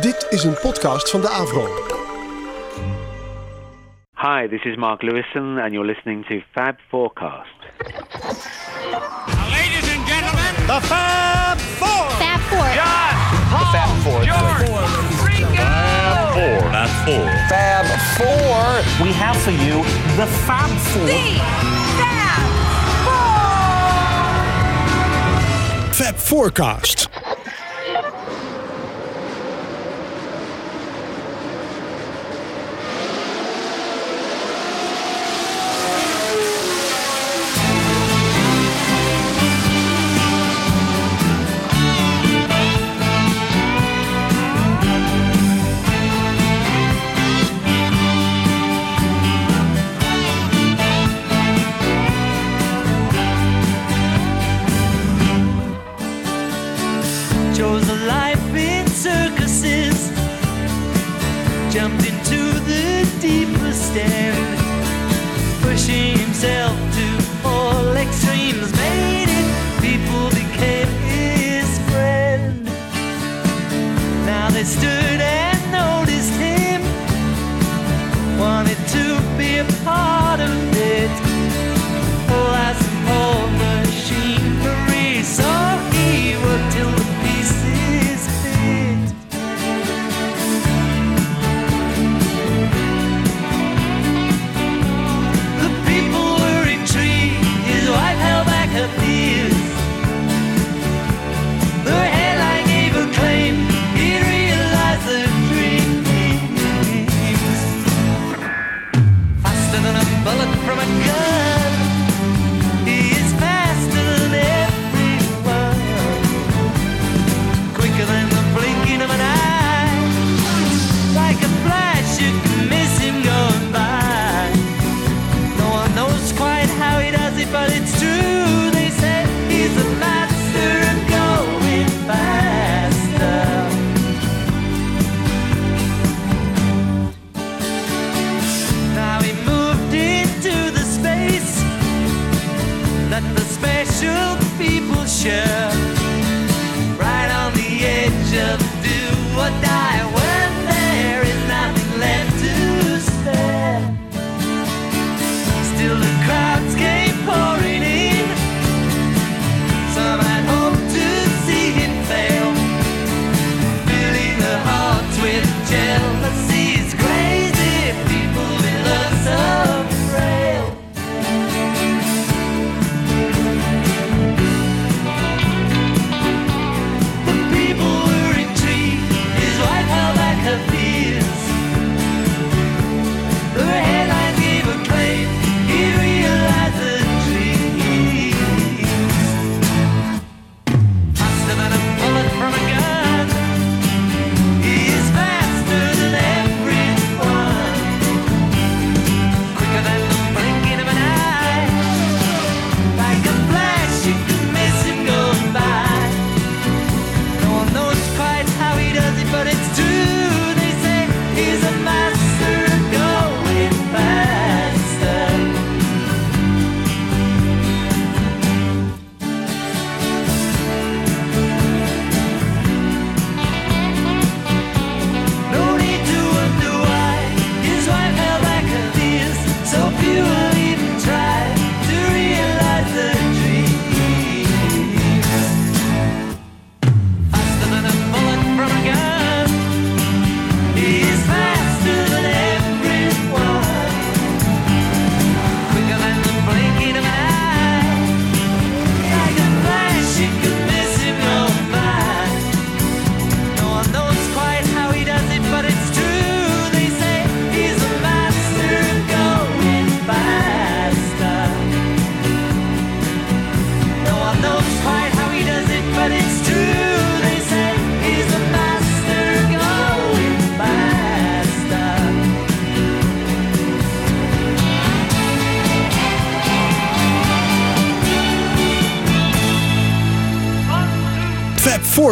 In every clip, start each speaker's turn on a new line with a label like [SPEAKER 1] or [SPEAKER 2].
[SPEAKER 1] Dit is een podcast van de Avro.
[SPEAKER 2] Hi, this is Mark Lewison, and you're listening to Fab Forecast.
[SPEAKER 3] Ladies and gentlemen,
[SPEAKER 4] The Fab Four.
[SPEAKER 5] Fab Four.
[SPEAKER 3] John, Paul,
[SPEAKER 4] Fab Four.
[SPEAKER 3] George, Ringo.
[SPEAKER 4] Four. Fab Four. Fab Four. We have for you the Fab Four.
[SPEAKER 1] Fab Forecast.
[SPEAKER 6] Jumped into the deepest end, pushing himself to all extremes, made it. People became his friend. Now they stood and noticed him, wanted to be a part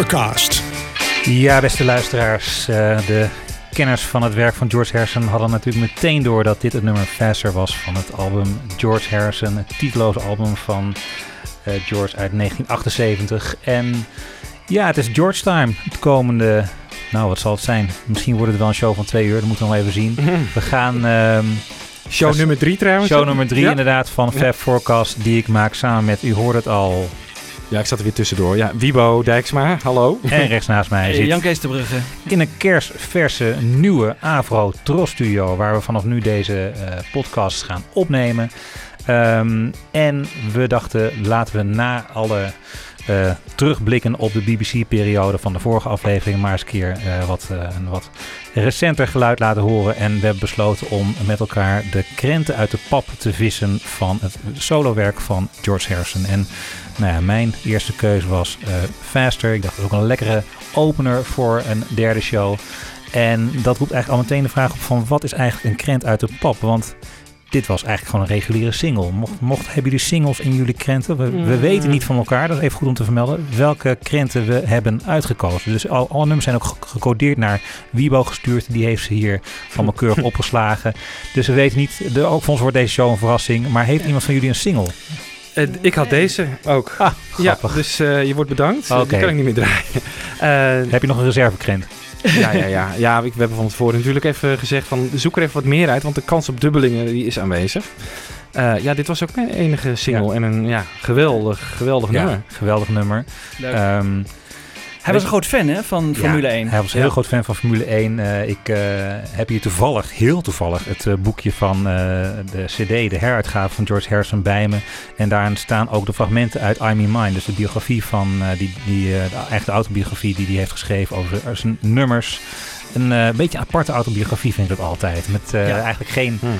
[SPEAKER 1] Forecast.
[SPEAKER 7] Ja, beste luisteraars. eh, de kenners van het werk van George Harrison hadden natuurlijk meteen door dat dit het nummer Faster was van het album George Harrison. Het titeloze album van eh, George uit 1978. En ja, het is George time het komende Nou, wat zal het zijn? Misschien wordt het wel een show van twee uur. Dat moeten we nog even zien. We gaan... ehm,
[SPEAKER 5] Show nummer drie trouwens.
[SPEAKER 7] Show nummer drie
[SPEAKER 5] Ja.
[SPEAKER 7] inderdaad van
[SPEAKER 5] Ja.
[SPEAKER 7] Fab Forecast die ik maak samen met, u hoort het al,
[SPEAKER 5] Ja, ik zat er weer tussendoor. Ja, Wibo Dijksma, hallo.
[SPEAKER 7] en rechts naast mij zit
[SPEAKER 8] Jan Kees de Brugge.
[SPEAKER 7] in een kerstverse nieuwe Avro Tros Studio waar we vanaf nu deze eh, podcast gaan opnemen. Ehm, en we dachten laten we na alle eh, terugblikken op de BBC-periode van de vorige aflevering maar eens een keer eh, wat, eh, een wat recenter geluid laten horen. En we hebben besloten om met elkaar de krenten uit de pap te vissen van het solowerk van George Harrison. En nou ja, mijn eerste keuze was Faster. Ik dacht dat ook een lekkere opener voor een derde show. En dat roept eigenlijk al meteen de vraag op van wat is eigenlijk een krent uit de pap? Want dit was eigenlijk gewoon een reguliere single. Mocht, mocht hebben jullie singles in jullie krenten? We, we
[SPEAKER 5] Mm.
[SPEAKER 7] weten niet van elkaar, dat is even goed om te vermelden, welke krenten we hebben uitgekozen. Dus al, alle nummers zijn ook ge- gecodeerd naar Wiebo gestuurd. Die heeft ze hier allemaal keurig opgeslagen. Dus we weten niet, de, ook voor ons wordt deze show een verrassing. Maar heeft iemand van jullie een single?
[SPEAKER 5] Eh, ik had deze ook.
[SPEAKER 7] Ah,
[SPEAKER 5] ja, dus eh, je wordt bedankt.
[SPEAKER 7] Oké.
[SPEAKER 5] Die kan ik niet meer draaien. Eh,
[SPEAKER 7] Heb je nog een reservekrent?
[SPEAKER 5] Ja, ja, ja. ja ik, we hebben van tevoren natuurlijk even gezegd van zoek er even wat meer uit, want de kans op dubbelingen die is aanwezig. Eh, ja, dit was ook mijn enige single en een ja, geweldig, geweldig nummer.
[SPEAKER 7] Geweldig nummer.
[SPEAKER 8] Leuk. Hij was een groot fan hè, van Formule 1.
[SPEAKER 7] Hij was een heel groot fan van Formule 1. Eh, ik eh, heb hier toevallig, heel toevallig, het eh, boekje van eh, de CD, de heruitgave van George Harrison bij me. En daarin staan ook de fragmenten uit I'm in Mine. Dus de biografie van, eh, die, die, eh, de, eigenlijk de autobiografie die hij heeft geschreven over zijn nummers. Een eh, beetje aparte autobiografie vind ik dat altijd. Met eh,
[SPEAKER 8] Ja.
[SPEAKER 7] eigenlijk geen,
[SPEAKER 5] Hmm.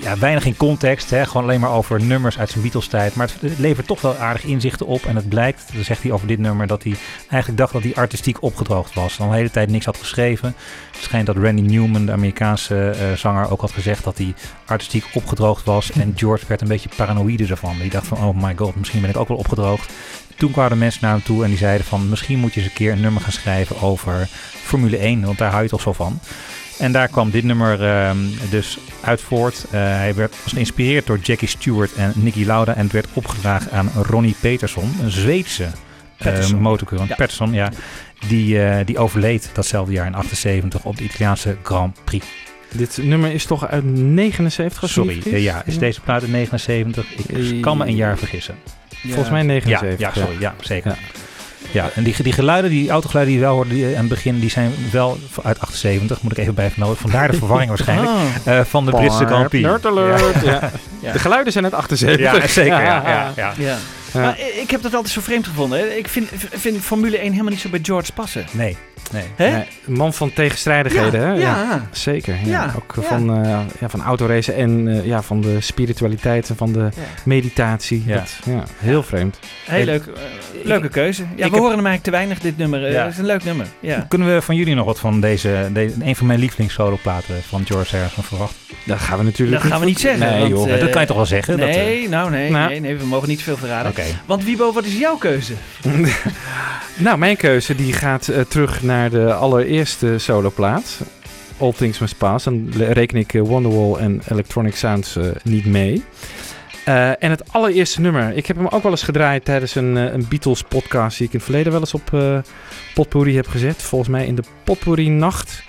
[SPEAKER 7] Ja, weinig in context. Hè? Gewoon alleen maar over nummers uit zijn Beatles tijd. Maar het, het levert toch wel aardig inzichten op. En het blijkt, dan zegt hij over dit nummer, dat hij eigenlijk dacht dat hij artistiek opgedroogd was. Dan de hele tijd niks had geschreven. Het schijnt dat Randy Newman, de Amerikaanse eh, zanger, ook had gezegd dat hij artistiek opgedroogd was. En George werd een beetje paranoïde ervan. Die dacht van, oh my god, misschien ben ik ook wel opgedroogd. Toen kwamen mensen naar hem toe en die zeiden van, misschien moet je eens een keer een nummer gaan schrijven over Formule 1, want daar hou je toch zo van. En daar kwam dit nummer ehm, dus uit voort. Eh, hij werd, was geïnspireerd door Jackie Stewart en Nicky Lauda en het werd opgedragen aan Ronnie Peterson, een Zweedse uh.
[SPEAKER 8] Ja.
[SPEAKER 7] Patterson, ja. Die, eh, die overleed datzelfde jaar in 78 op de Italiaanse Grand Prix.
[SPEAKER 5] Dit nummer is toch uit 79 als ik me
[SPEAKER 7] Sorry, eh, ja, is deze plaat in 79? Ik kan me een jaar vergissen.
[SPEAKER 5] Volgens mij
[SPEAKER 7] Ja,
[SPEAKER 5] 79.
[SPEAKER 7] ja, sorry, ja, zeker.
[SPEAKER 5] Ja.
[SPEAKER 7] En die, die geluiden, die autogeluiden die je wel hoorde die, aan het begin, die zijn wel uit 78, moet ik even bij vermelden. Vandaar de verwarring waarschijnlijk.
[SPEAKER 8] Ah.
[SPEAKER 7] eh, van de Britse Grand Prix.
[SPEAKER 5] Nerd alert. Ja.
[SPEAKER 8] Ja.
[SPEAKER 5] De geluiden zijn uit 78.
[SPEAKER 7] Ja, zeker. Ja, ja, ja.
[SPEAKER 8] Ja.
[SPEAKER 5] Ja.
[SPEAKER 8] Maar ik heb dat altijd zo vreemd gevonden. hè. Ik vind, vind Formule 1 helemaal niet zo bij George passen.
[SPEAKER 7] Nee, nee.
[SPEAKER 5] Nee, een man van tegenstrijdigheden, hè?
[SPEAKER 8] ja, ja.
[SPEAKER 5] Zeker. Ja.
[SPEAKER 8] Ja,
[SPEAKER 5] Ook
[SPEAKER 8] ja.
[SPEAKER 5] van, eh ja, van autoracen en eh, ja, van de spiritualiteit en van de
[SPEAKER 8] Ja.
[SPEAKER 5] meditatie.
[SPEAKER 7] Ja.
[SPEAKER 5] Dat, ja, heel vreemd.
[SPEAKER 8] Heel leuk. eh, leuke keuze. Ja,
[SPEAKER 7] ik
[SPEAKER 8] we
[SPEAKER 7] heb-
[SPEAKER 8] horen hem eigenlijk te weinig, dit nummer.
[SPEAKER 7] Ja.
[SPEAKER 8] Het is een leuk nummer. Ja.
[SPEAKER 7] Kunnen we van jullie nog wat van deze, de, een van mijn lievelingssoloplaten van George Harrison verwachten?
[SPEAKER 5] Dat gaan we natuurlijk
[SPEAKER 8] Dat gaan we niet zeggen.
[SPEAKER 5] Nee,
[SPEAKER 8] want,
[SPEAKER 5] joh.
[SPEAKER 7] dat kan je toch wel zeggen? dat,
[SPEAKER 8] Nee, nou nee,
[SPEAKER 5] Nou.
[SPEAKER 8] nee, nee, we mogen niet veel verraden. Want Wiebo, wat is jouw keuze?
[SPEAKER 5] Nou, mijn keuze die gaat eh, terug naar de allereerste soloplaat. All Things Must Pass. Dan reken ik eh, Wonderwall en Electronic Sounds eh, niet mee. Eh, en het allereerste nummer. Ik heb hem ook wel eens gedraaid tijdens een, een Beatles podcast die ik in het verleden wel eens op eh Potpourri heb gezet. Volgens mij in de Potpourri Nacht.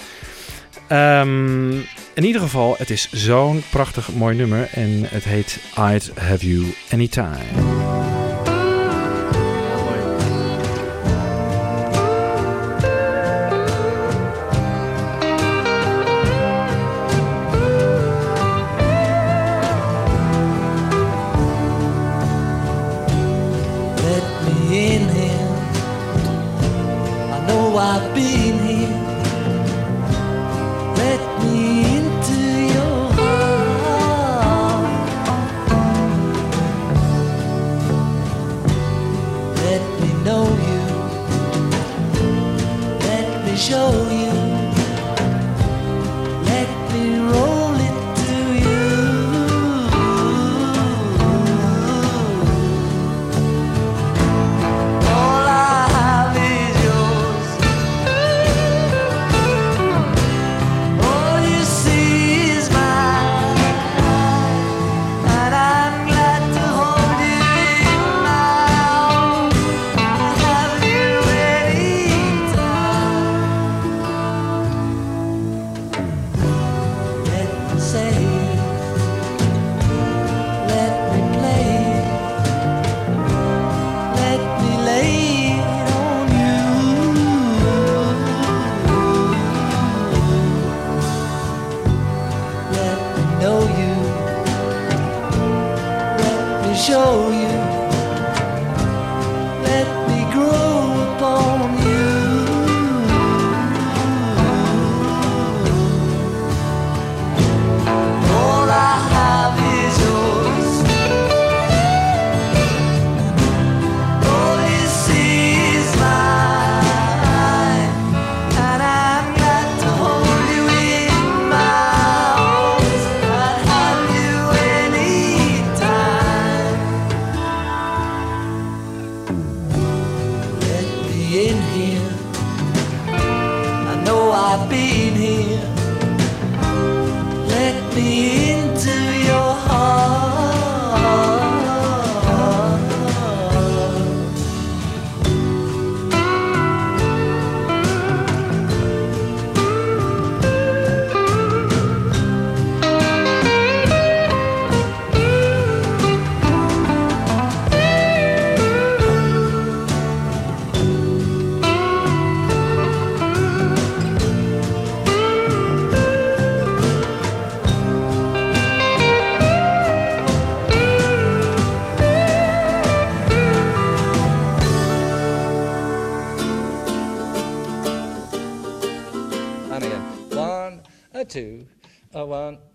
[SPEAKER 5] Ehm, in ieder geval, het is zo'n prachtig mooi nummer. En het heet I'd Have You Anytime.
[SPEAKER 6] I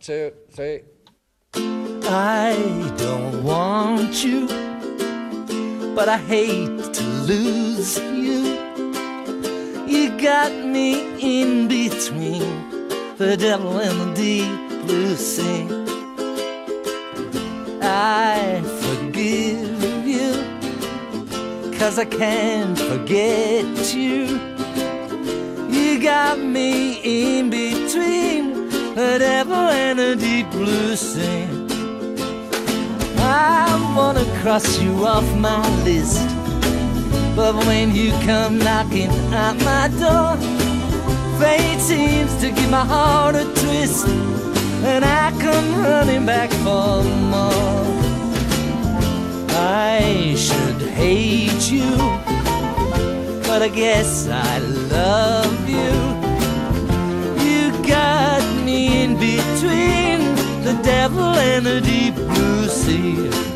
[SPEAKER 9] two, three.
[SPEAKER 6] I don't want you, but I hate to lose you. You got me in between the devil and the deep blue sea. I forgive you, cause I can't forget you. You got me in between devil and the deep blue sea. I wanna cross you off my list. But when you come knocking at my door, fate seems to give my heart a twist. And I come running back for more. I should hate you, but I guess I love you. You got in between the devil and the deep blue sea.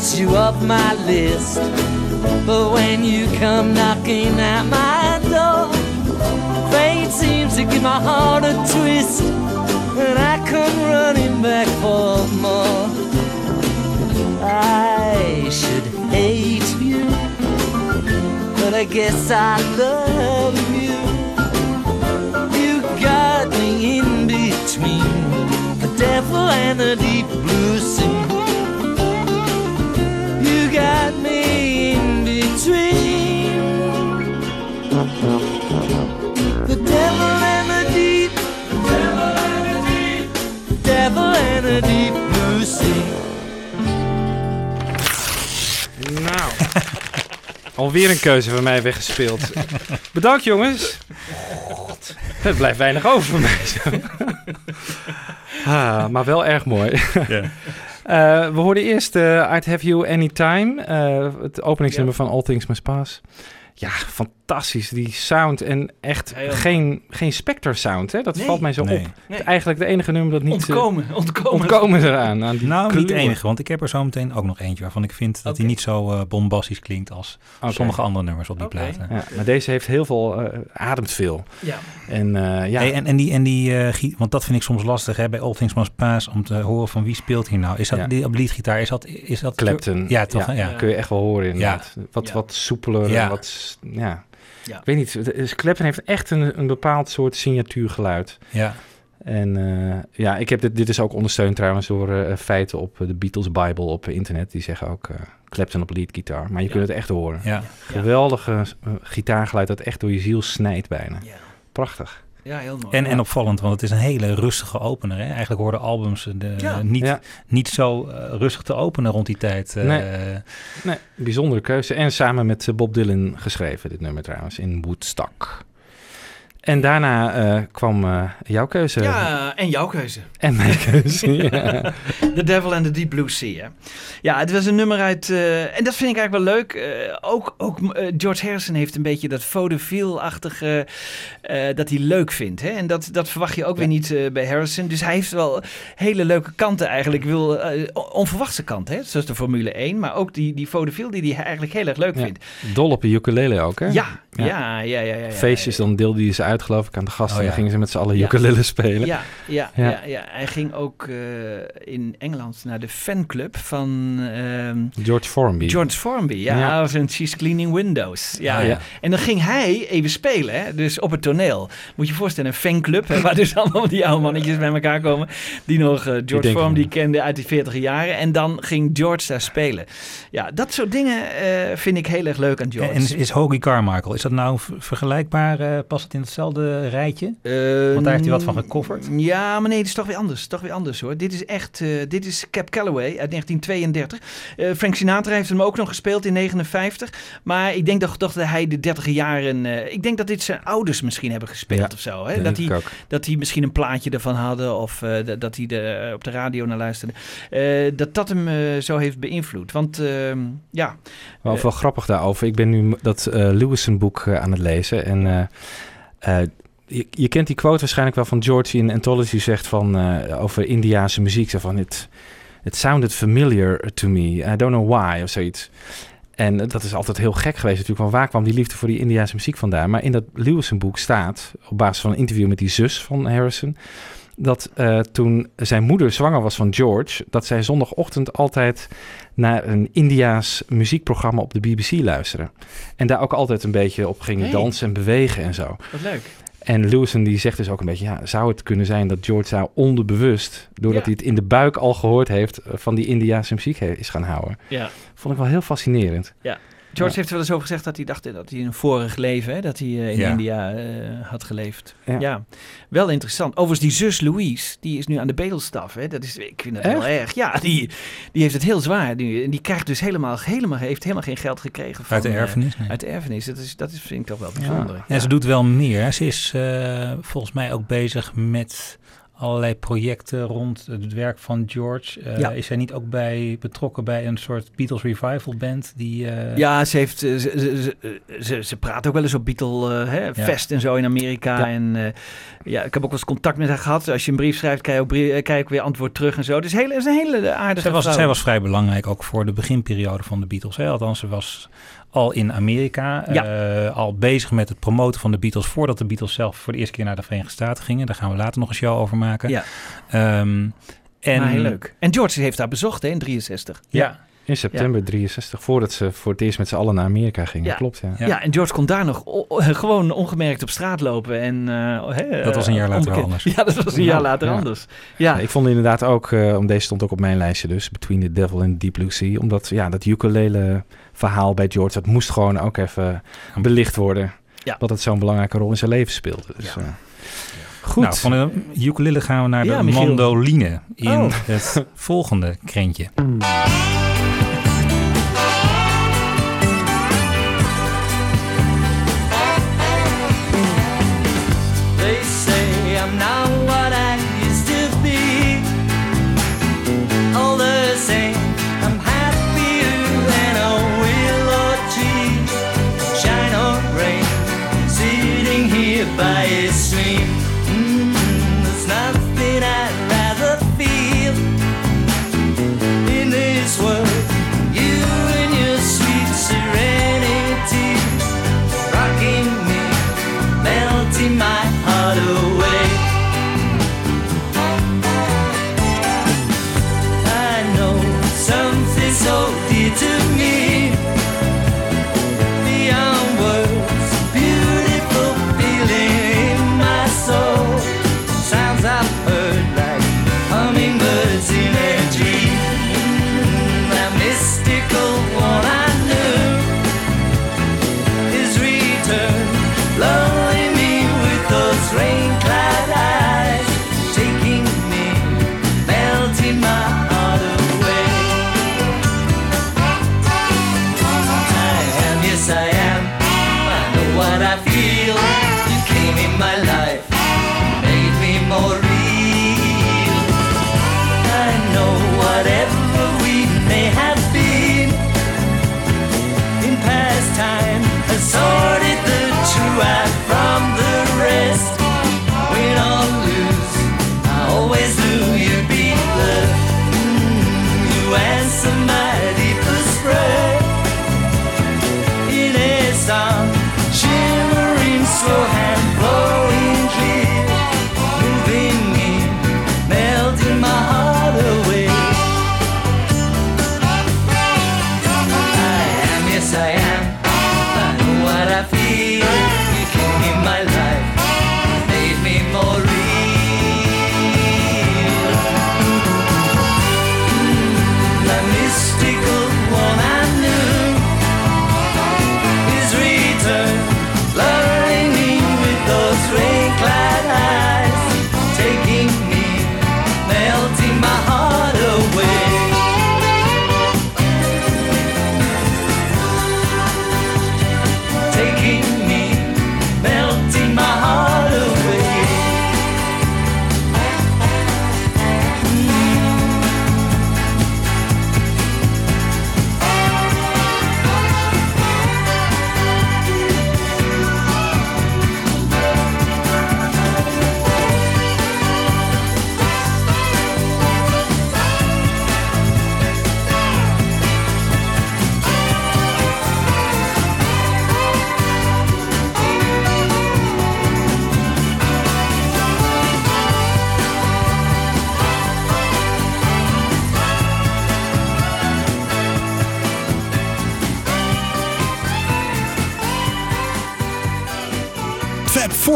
[SPEAKER 6] Cross you off my list. But when you come knocking at my door, fate seems to give my heart a twist. And I come running back for more. I should hate you, but I guess I love you. You got me in between the devil and the deep blue sea. The devil and the deep, devil and the deep, devil and the deep blue sea.
[SPEAKER 5] Nou, alweer een keuze van mij weggespeeld. Bedankt jongens. God, het blijft weinig over voor mij. zo. ah, maar wel erg mooi. Eh, we hoorden eerst eh, I'd Have You Anytime, eh het openingsnummer van All Things Must Pass. Ja, fantastisch. Die sound en echt geen, geen Spectre sound. Hè? Dat
[SPEAKER 8] Nee.
[SPEAKER 5] valt mij zo
[SPEAKER 7] Nee.
[SPEAKER 5] op.
[SPEAKER 8] Nee.
[SPEAKER 5] Eigenlijk de enige nummer dat niet... eh,
[SPEAKER 8] Ontkomen, ontkomen.
[SPEAKER 5] ontkomen eraan. Aan die
[SPEAKER 7] Nou, niet de
[SPEAKER 5] kleuren.
[SPEAKER 7] enige, want ik heb er zo meteen ook nog eentje waarvan ik vind dat hij niet zo eh, bombastisch klinkt als sommige andere nummers op die
[SPEAKER 8] Oké.
[SPEAKER 7] platen.
[SPEAKER 5] Ja, maar deze heeft heel veel, eh, ademt veel.
[SPEAKER 8] Ja.
[SPEAKER 5] En eh, ja,
[SPEAKER 7] Hey, en, en die, en die eh, want dat vind ik soms lastig hè, bij All Things Must Pass om te horen van wie speelt hier nou. Is dat
[SPEAKER 5] Ja.
[SPEAKER 7] die op leadgitaar? Is dat, is dat
[SPEAKER 5] Clapton.
[SPEAKER 7] Ja, toch? Ja.
[SPEAKER 5] kun je echt wel horen inderdaad. Wat,
[SPEAKER 8] Ja.
[SPEAKER 5] wat soepeler, wat, ja.
[SPEAKER 8] Ja.
[SPEAKER 5] Ik weet niet, is- Clapton heeft echt een, een bepaald soort signatuurgeluid.
[SPEAKER 7] ja.
[SPEAKER 5] En eh, ja, ik heb dit, dit is ook ondersteund trouwens door eh, feiten op eh, de Beatles Bible op internet. Die zeggen ook eh Clapton op lead gitaar. Maar je
[SPEAKER 8] Ja.
[SPEAKER 5] kunt het echt horen.
[SPEAKER 7] Ja.
[SPEAKER 5] Geweldige gitaargeluid dat echt door je ziel snijdt bijna.
[SPEAKER 8] Ja.
[SPEAKER 5] Prachtig.
[SPEAKER 8] Ja, heel mooi.
[SPEAKER 7] En, en opvallend, want het is een hele rustige opener. Hè? Eigenlijk worden albums eh, de,
[SPEAKER 8] Ja.
[SPEAKER 7] niet,
[SPEAKER 5] Ja.
[SPEAKER 7] niet zo eh, rustig te openen rond die tijd. eh,
[SPEAKER 5] Nee. Nee, bijzondere keuze. En samen met Bob Dylan geschreven, dit nummer trouwens, in Woodstock. En daarna eh, kwam eh, jouw keuze.
[SPEAKER 8] Ja, en jouw keuze.
[SPEAKER 5] En mijn keuze, ja.
[SPEAKER 8] The Devil and the Deep Blue Sea. Hè? Ja, het was een nummer uit... eh, en dat vind ik eigenlijk wel leuk. ook ook George Harrison heeft een beetje dat vaudeville-achtige... dat hij leuk vindt. Hè? En dat, dat verwacht je ook weer niet bij Harrison. Dus hij heeft wel hele leuke kanten eigenlijk. Wil, onverwachte kanten, hè? zoals de Formule 1. Maar ook die, die vaudeville die hij eigenlijk heel erg leuk
[SPEAKER 5] Ja.
[SPEAKER 8] vindt.
[SPEAKER 5] Dol op een ukulele ook, hè?
[SPEAKER 8] Ja, ja,
[SPEAKER 5] Ja.
[SPEAKER 8] ja, ja. ja, ja,
[SPEAKER 5] Feestjes, dan deelde hij ze uit, geloof ik, aan de gasten.
[SPEAKER 7] Oh,
[SPEAKER 5] En
[SPEAKER 7] ja.
[SPEAKER 5] dan gingen ze met z'n allen
[SPEAKER 8] Ja.
[SPEAKER 5] ukulele spelen.
[SPEAKER 8] Ja, ja, ja.
[SPEAKER 5] Ja.
[SPEAKER 8] ja, Hij ging ook eh, in Engeland naar de fanclub van ehm,
[SPEAKER 5] George Formby.
[SPEAKER 8] George Formby. Ja,
[SPEAKER 5] Ja.
[SPEAKER 8] van She's Cleaning Windows. Ja,
[SPEAKER 5] Ah, ja.
[SPEAKER 8] En dan ging hij even spelen, hè, dus op het toneel. Moet je je voorstellen, een fanclub, hè, waar dus allemaal die oude mannetjes bij elkaar komen. Die nog eh, George
[SPEAKER 5] denken
[SPEAKER 8] Formby kenden uit die 40 jaren. En dan ging George daar spelen. Ja, dat soort dingen eh, vind ik heel erg leuk aan George.
[SPEAKER 7] En is, is Hoagie Carmichael, is dat nou vergelijkbaar? eh, past het in hetzelfde rijtje?
[SPEAKER 8] Eh,
[SPEAKER 7] Want daar heeft hij wat van gecoverd.
[SPEAKER 8] Ja, maar nee, het is toch weer anders. Toch weer anders hoor. Dit is echt, eh, dit is Cap Calloway uit 1932. Eh, Frank Sinatra heeft hem ook nog gespeeld in 59. Maar ik denk toch dat hij de 30 jaren, eh, ik denk dat dit zijn ouders misschien hebben gespeeld
[SPEAKER 5] Ja,
[SPEAKER 8] of zo. Hè? Dat,
[SPEAKER 5] ook.
[SPEAKER 8] dat hij misschien een plaatje ervan hadden of dat- dat hij de, op de radio naar luisterde. Dat dat hem zo heeft beïnvloed. Want ehm, ja,
[SPEAKER 5] Wel, wel grappig daarover. Ik ben nu dat eh Lewison boek aan het lezen. En eh, je, kent die quote waarschijnlijk wel van George in Anthology zegt van, eh, over Indiaanse muziek. Van, it, it sounded familiar to me. I don't know why, of zoiets. En dat is altijd heel gek geweest natuurlijk. Van waar kwam die liefde voor die Indiaanse muziek vandaan? Maar in dat Lewison boek staat, op basis van een interview met die zus van Harrison... dat eh, toen zijn moeder zwanger was van George... dat zij zondagochtend altijd naar een Indiaas muziekprogramma op de BBC luisteren. En daar ook altijd een beetje op gingen
[SPEAKER 8] Hey.
[SPEAKER 5] dansen en bewegen en zo.
[SPEAKER 8] wat leuk.
[SPEAKER 5] En Lewison die zegt dus ook een beetje... Ja, zou het kunnen zijn dat George daar onderbewust... doordat
[SPEAKER 8] Ja.
[SPEAKER 5] hij het in de buik al gehoord heeft... eh, van die Indiaanse muziek is gaan houden.
[SPEAKER 8] Ja.
[SPEAKER 5] Vond ik wel heel fascinerend.
[SPEAKER 8] George
[SPEAKER 5] Ja.
[SPEAKER 8] heeft er wel eens over gezegd dat hij dacht dat hij in een vorig leven, hè, dat hij eh, in
[SPEAKER 7] Ja.
[SPEAKER 8] India eh, had geleefd.
[SPEAKER 5] Ja.
[SPEAKER 8] Ja. wel interessant. Overigens, die zus Louise, die is nu aan de bedelstaf. Hè. Dat is, ik vind dat heel erg. Ja, die, die heeft het heel zwaar nu. En die krijgt dus helemaal, helemaal, heeft helemaal geen geld gekregen. Van,
[SPEAKER 7] Uit de
[SPEAKER 8] eh,
[SPEAKER 7] erfenis? Nee.
[SPEAKER 8] uit de erfenis. Dat, is, dat is, vind ik toch wel bijzonder.
[SPEAKER 7] Ja, ze doet wel meer. hè. Ze is eh, volgens mij ook bezig met allerlei projecten rond het werk van George. Eh,
[SPEAKER 8] Ja.
[SPEAKER 7] Is zij niet ook bij betrokken bij een soort Beatles revival band? Die, eh,
[SPEAKER 8] Ja, ze, heeft, eh, ze, ze, ze, ze, praat ook wel eens op Beatle eh, hè, Fest en zo in Amerika.
[SPEAKER 5] Ja.
[SPEAKER 8] En eh, ja, ik heb ook wel eens contact met haar gehad. Als je een brief schrijft, krijg je ook, brie- eh, krijg je ook weer antwoord terug en zo. Dus hele, is een hele aardige
[SPEAKER 7] zij, was,
[SPEAKER 8] vrouw.
[SPEAKER 7] zij was vrij belangrijk ook voor de beginperiode van de Beatles. Hè? Althans, ze was al in Amerika, eh, al bezig met het promoten van de Beatles voordat de Beatles zelf voor de eerste keer naar de Verenigde Staten gingen. Daar gaan we later nog een show over maken.
[SPEAKER 8] Ja.
[SPEAKER 7] Ehm, en,
[SPEAKER 8] Maar heel leuk. En George heeft haar bezocht hè, in 63.
[SPEAKER 7] Ja,
[SPEAKER 5] In september 63, voordat ze voor het eerst met z'n allen naar Amerika gingen.
[SPEAKER 8] Ja.
[SPEAKER 5] Klopt, ja.
[SPEAKER 7] Ja.
[SPEAKER 8] Ja. en George kon daar nog gewoon ongemerkt op straat lopen. En, eh, hè,
[SPEAKER 7] Dat was een jaar later
[SPEAKER 8] onbekend.
[SPEAKER 7] anders.
[SPEAKER 8] Ja, dat was een jaar later
[SPEAKER 5] ja.
[SPEAKER 8] anders. Ja,
[SPEAKER 5] Ik vond inderdaad ook, eh, om deze stond ook op mijn lijstje dus, Between the Devil and Deep Blue Sea. Omdat ja, dat ukulele verhaal bij George, dat moest gewoon ook even belicht worden.
[SPEAKER 8] Ja.
[SPEAKER 5] Dat het zo'n belangrijke rol in zijn leven speelde. Dus,
[SPEAKER 8] Ja.
[SPEAKER 5] eh, goed.
[SPEAKER 7] Nou, van de ukulele gaan we naar de mandoline in
[SPEAKER 8] Oh.
[SPEAKER 7] het volgende krentje.
[SPEAKER 6] My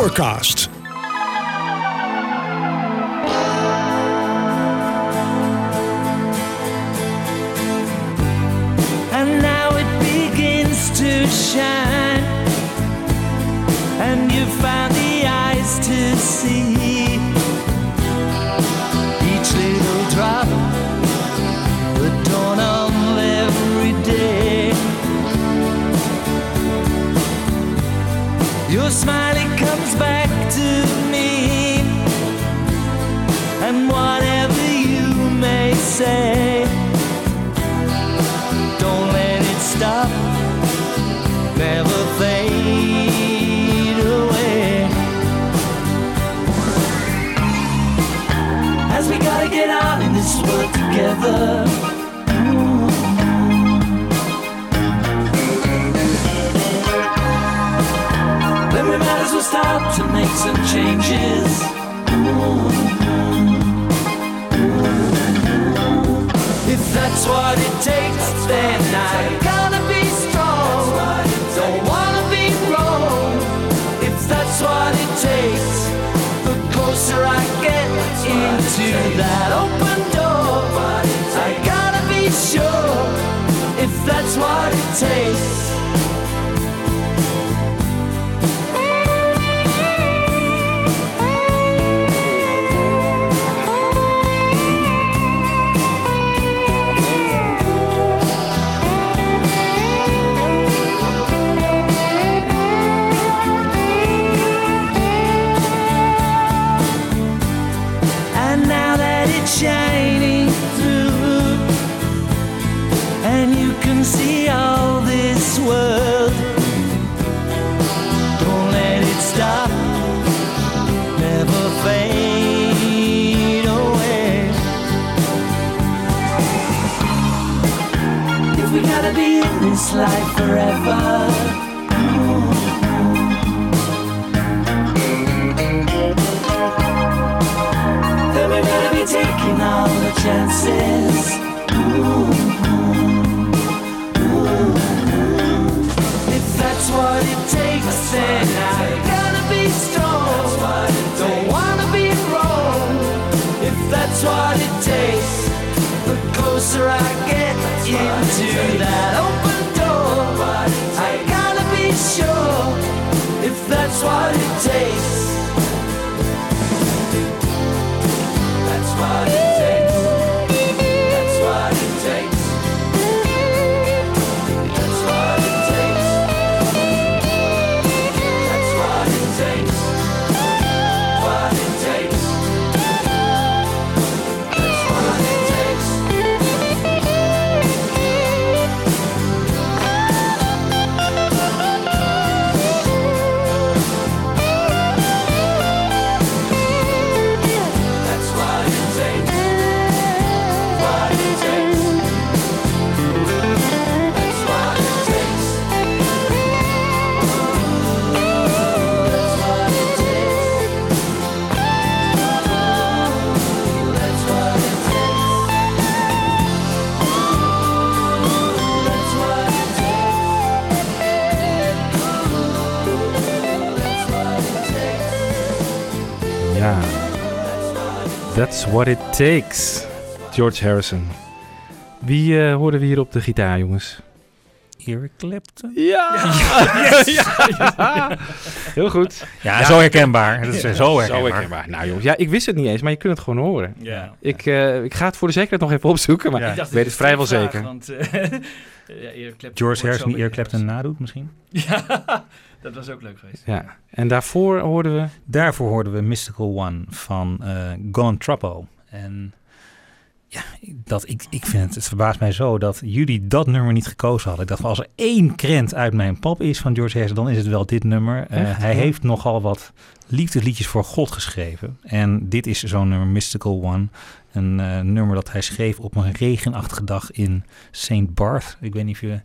[SPEAKER 1] Forecast.
[SPEAKER 6] and now it begins to shine. Start to make some changes. If that's what it takes, then I gotta be strong. Don't wanna be wrong. If that's what it takes, the closer I get into that open door, I gotta be sure. If that's what it takes. Life forever. Taking all the chances. If that's what it takes, then I gotta be strong. Don't wanna be wrong. If that's what it takes, the closer I get into that open that's what it takes. That's what it takes.
[SPEAKER 5] George Harrison. Wie eh hoorden we hier op de gitaar, jongens?
[SPEAKER 7] Eric Clapton.
[SPEAKER 5] Ja! ja. Heel goed.
[SPEAKER 7] Ja, zo herkenbaar. Dat is eh, zo herkenbaar.
[SPEAKER 5] Nou jongens, ja, ik wist het niet eens, maar je kunt het gewoon horen.
[SPEAKER 8] Ja.
[SPEAKER 5] Ik, eh, ik ga het voor de zekerheid nog even opzoeken, maar
[SPEAKER 7] Ja.
[SPEAKER 5] ik weet het vrijwel zeker.
[SPEAKER 8] Want, eh, ja, Eric Clapton
[SPEAKER 7] George Harrison die Eric. Clapton nadoet misschien.
[SPEAKER 8] Ja, dat was ook leuk geweest.
[SPEAKER 5] Ja. En daarvoor hoorden we...
[SPEAKER 7] Daarvoor hoorden we Mystical One van eh Gone Troppo. En ja, dat, ik, ik vind het, het verbaast mij zo dat jullie dat nummer niet gekozen hadden. Ik dacht, van, als er één krent uit mijn pop is van George Harrison, dan is het wel dit nummer. Eh, hij
[SPEAKER 5] Ja.
[SPEAKER 7] heeft nogal wat liefdesliedjes voor God geschreven. En dit is zo'n nummer, Mystical One. Een eh, nummer dat hij schreef op een regenachtige dag in St. Barth. Ik weet niet of je...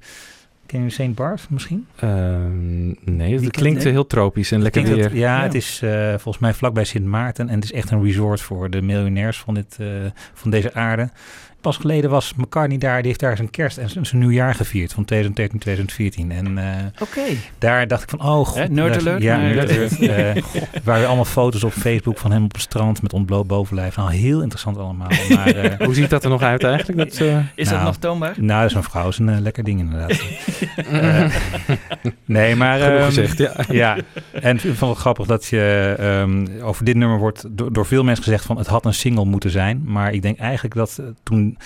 [SPEAKER 7] Ken je St. Barth misschien?
[SPEAKER 5] Ehm, nee, het klinkt heel tropisch en lekker weer.
[SPEAKER 7] dat- ja,
[SPEAKER 8] Ja.
[SPEAKER 7] het is eh, volgens mij vlakbij Sint Maarten. En het is echt een resort voor de miljonairs van, dit, eh, van deze aarde. Pas geleden was McCartney daar. Die heeft daar zijn kerst en zijn zijn nieuwjaar gevierd van 2013, 2014. En eh,
[SPEAKER 8] Oké.
[SPEAKER 7] daar dacht ik van, oh god.
[SPEAKER 8] Nerd alert,
[SPEAKER 7] Ja, nerd alert. Eh, waar weer allemaal foto's op Facebook van hem op het strand met ontbloot bovenlijf. Nou, heel interessant allemaal. Maar, eh,
[SPEAKER 5] Hoe ziet dat er nog uit eigenlijk? Dat, eh,
[SPEAKER 8] Is dat
[SPEAKER 7] Nou,
[SPEAKER 8] nog toonbaar?
[SPEAKER 7] nou, dat is een vrouw. Is een eh, lekker ding inderdaad. Eh, nee, maar...
[SPEAKER 5] Genoeg
[SPEAKER 7] ehm,
[SPEAKER 5] gezegd, ja.
[SPEAKER 7] ja, en ik vond het grappig dat je ehm, over dit nummer wordt door, door veel mensen gezegd van het had een single moeten zijn. Maar ik denk eigenlijk dat eh, toen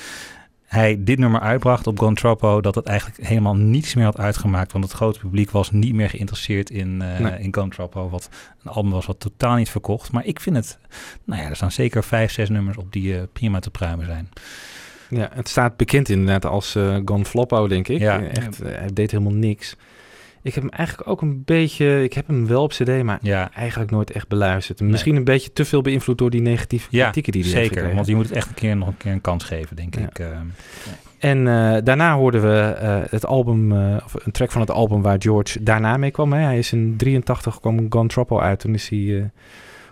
[SPEAKER 7] hij dit nummer uitbracht op Gone Troppo, dat het eigenlijk helemaal niets meer had uitgemaakt. Want het grote publiek was niet meer geïnteresseerd in, eh
[SPEAKER 5] Nee.
[SPEAKER 7] in Gone wat een album was wat totaal niet verkocht. Maar ik vind het, nou ja, er staan zeker vijf, zes nummers op die eh, prima te pruimen zijn.
[SPEAKER 5] Ja, het staat bekend inderdaad als eh Gone Floppo, denk ik.
[SPEAKER 7] Ja.
[SPEAKER 5] Echt, eh, hij deed helemaal niks. Ik heb hem eigenlijk ook een beetje... Ik heb hem wel op cd, maar
[SPEAKER 7] Ja,
[SPEAKER 5] eigenlijk nooit echt beluisterd. Misschien een beetje te veel beïnvloed door die negatieve
[SPEAKER 7] ja
[SPEAKER 5] kritieken die hij heeft
[SPEAKER 7] zeker. Want je moet het echt een keer nog een keer een kans geven, denk ik. ehm.
[SPEAKER 5] En eh, daarna hoorden we eh, het album, eh, of een track van het album waar George daarna mee kwam. Hè. Hij is in 83 kwam Gone uit. Toen is hij, eh,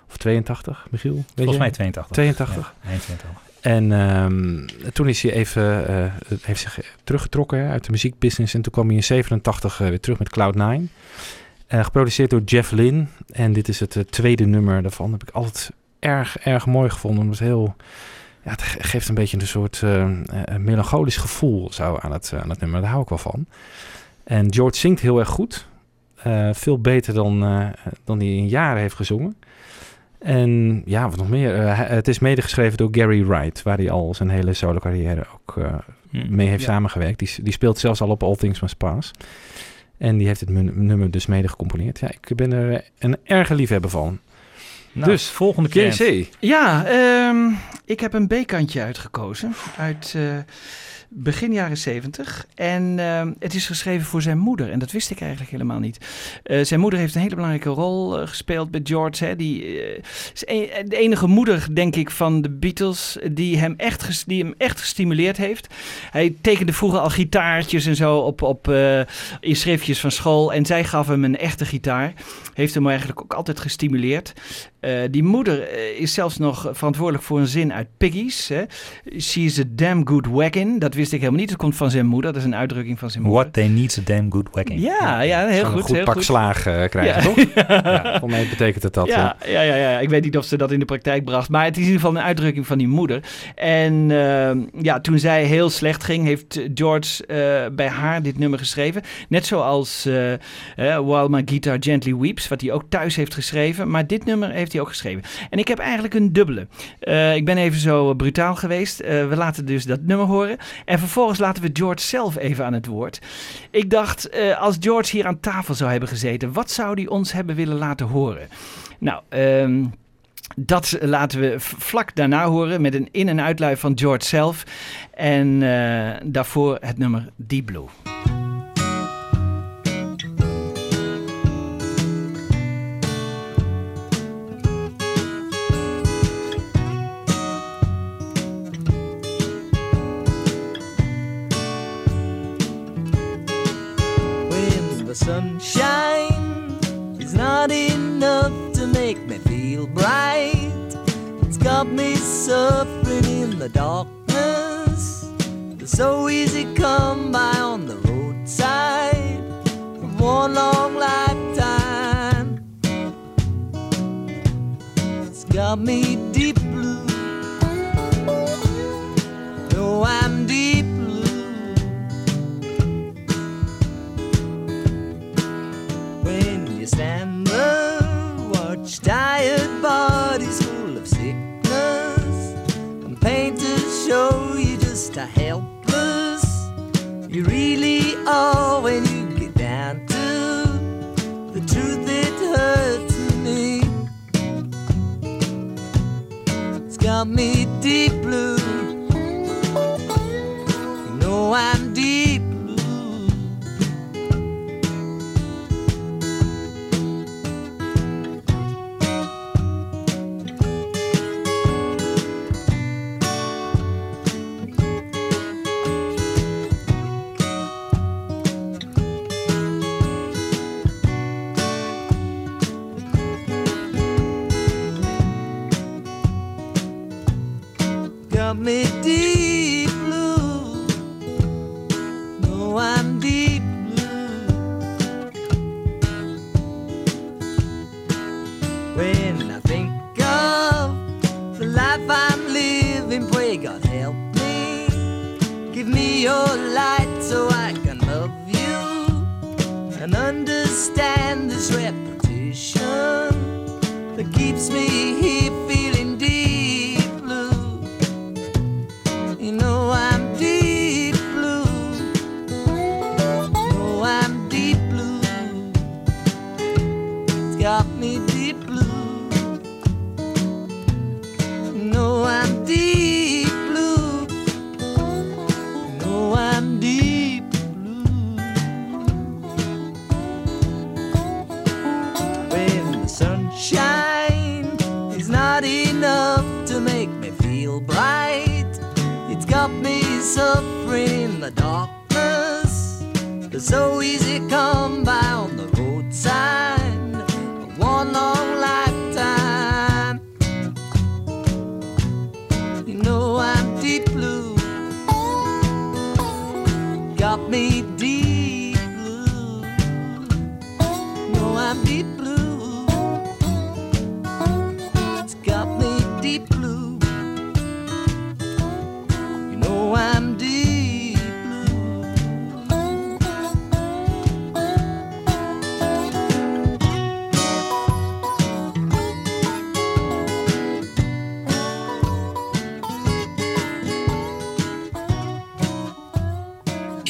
[SPEAKER 5] of 82, Michiel?
[SPEAKER 7] Volgens mij 82.
[SPEAKER 5] 82.
[SPEAKER 7] Ja, eind 82.
[SPEAKER 5] En ehm, toen is hij even, eh, heeft zich teruggetrokken uit de muziekbusiness. En toen kwam hij in 87 eh, weer terug met Cloud9. Eh, geproduceerd door Jeff Lynne. En dit is het tweede nummer daarvan. Dat heb ik altijd erg, erg mooi gevonden. Het heel... Ja, het ge- geeft een beetje een soort melancholisch gevoel zo aan, het, aan het nummer. Daar hou ik wel van. En George zingt heel erg goed. Veel beter dan, dan hij in jaren heeft gezongen. En ja, wat nog meer. Eh, het is medegeschreven door Gary Wright, waar hij al zijn hele solo carrière ook eh, mee heeft
[SPEAKER 8] Ja.
[SPEAKER 5] samengewerkt. Die, die speelt zelfs al op All Things Must Pass. En die heeft het nummer dus mede gecomponeerd. Ja, ik ben er een erge liefhebber van.
[SPEAKER 7] Nou,
[SPEAKER 5] dus,
[SPEAKER 7] volgende keer.
[SPEAKER 5] JC.
[SPEAKER 8] Ja, ehm, ik heb een B-kantje uitgekozen. Uit eh, begin jaren 70. En ehm, het is geschreven voor zijn moeder. En dat wist ik eigenlijk helemaal niet. Eh, zijn moeder heeft een hele belangrijke rol eh, gespeeld bij George. Hè. Die eh, is de enige moeder, denk ik, van de Beatles die hem echt, die hem echt gestimuleerd heeft. Hij tekende vroeger al gitaartjes en zo op, op, in schriftjes van school. En zij gaf hem een echte gitaar. Heeft hem eigenlijk ook altijd gestimuleerd. Eh, die moeder eh, is zelfs nog verantwoordelijk voor een zin uit Piggies. Hè. She's a damn good wagon. Dat wist ik helemaal niet. Dat komt van zijn moeder. Dat is een uitdrukking van zijn moeder.
[SPEAKER 7] What they need's a damn good whacking.
[SPEAKER 8] Ja, ja, heel goed.
[SPEAKER 5] goed
[SPEAKER 8] heel
[SPEAKER 5] pak
[SPEAKER 8] goed.
[SPEAKER 5] slaag eh, krijgen,
[SPEAKER 8] Ja.
[SPEAKER 5] toch? Ja, voor mij betekent het dat.
[SPEAKER 8] Ja, ja, ja, ja, ik weet niet of ze dat in de praktijk bracht. Maar het is in ieder geval een uitdrukking van die moeder. En ehm, ja, toen zij heel slecht ging, heeft George bij haar dit nummer geschreven. Net zoals While My Guitar Gently Weeps, wat hij ook thuis heeft geschreven. Maar dit nummer heeft hij ook geschreven. En ik heb eigenlijk een dubbele. Eh, ik ben even zo brutaal geweest. Eh, we laten dus dat nummer horen. En vervolgens laten we George zelf even aan het woord. Ik dacht, eh, als George hier aan tafel zou hebben gezeten, wat zou hij ons hebben willen laten horen? Nou, ehm, dat laten we vlak daarna horen met een in- en uitlui van George zelf. En eh, daarvoor het nummer Deep Blue.
[SPEAKER 6] Sunshine is not enough to make me feel bright. It's got me suffering in the darkness. It's so easy come by on the roadside from one long lifetime. It's got me deep show you just how helpless. You really are when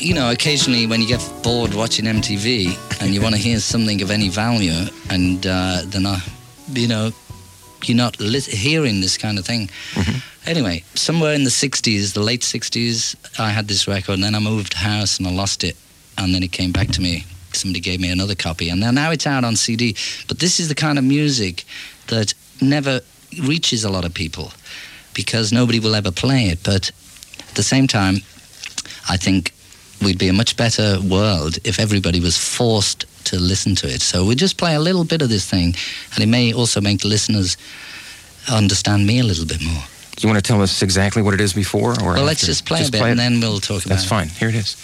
[SPEAKER 6] you know,
[SPEAKER 9] occasionally when you get bored watching MTV and you want to hear something of any value, and uh, then I, you know, you're not li- hearing this kind of thing. Anyway, somewhere in the 60s, the late 60s, I had this record, and then I moved house and I lost it, and then it came back to me. Somebody gave me another copy, and now now it's out on CD. But this is the kind of music that never reaches a lot of people because nobody will ever play it. But at the same time, I think we'd be a much better world if everybody was forced to listen to it. So we just play a little bit of this thing, and it may also make the listeners understand me a little bit more.
[SPEAKER 10] Do you want to tell us exactly what it is before? Or
[SPEAKER 9] well, let's just play a bit, and then we'll talk about
[SPEAKER 10] That's
[SPEAKER 9] it.
[SPEAKER 10] That's fine. Here it is.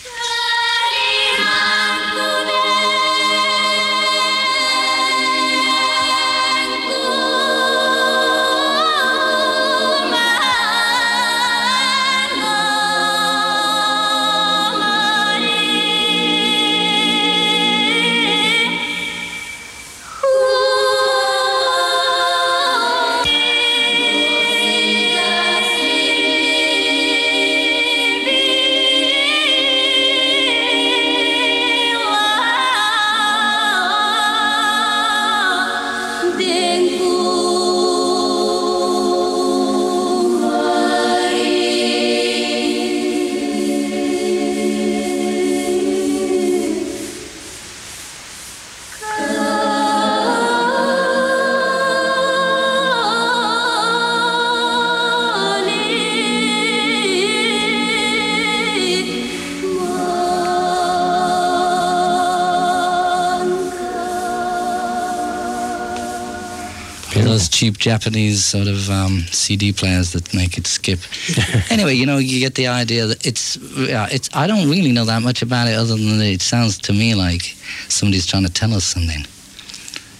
[SPEAKER 9] Cheap Japanese sort of um, CD players that make it skip. anyway, you know, you get the idea that it's, yeah, it's. I don't really know that much about it, other than that it sounds to me like somebody's trying to tell us something.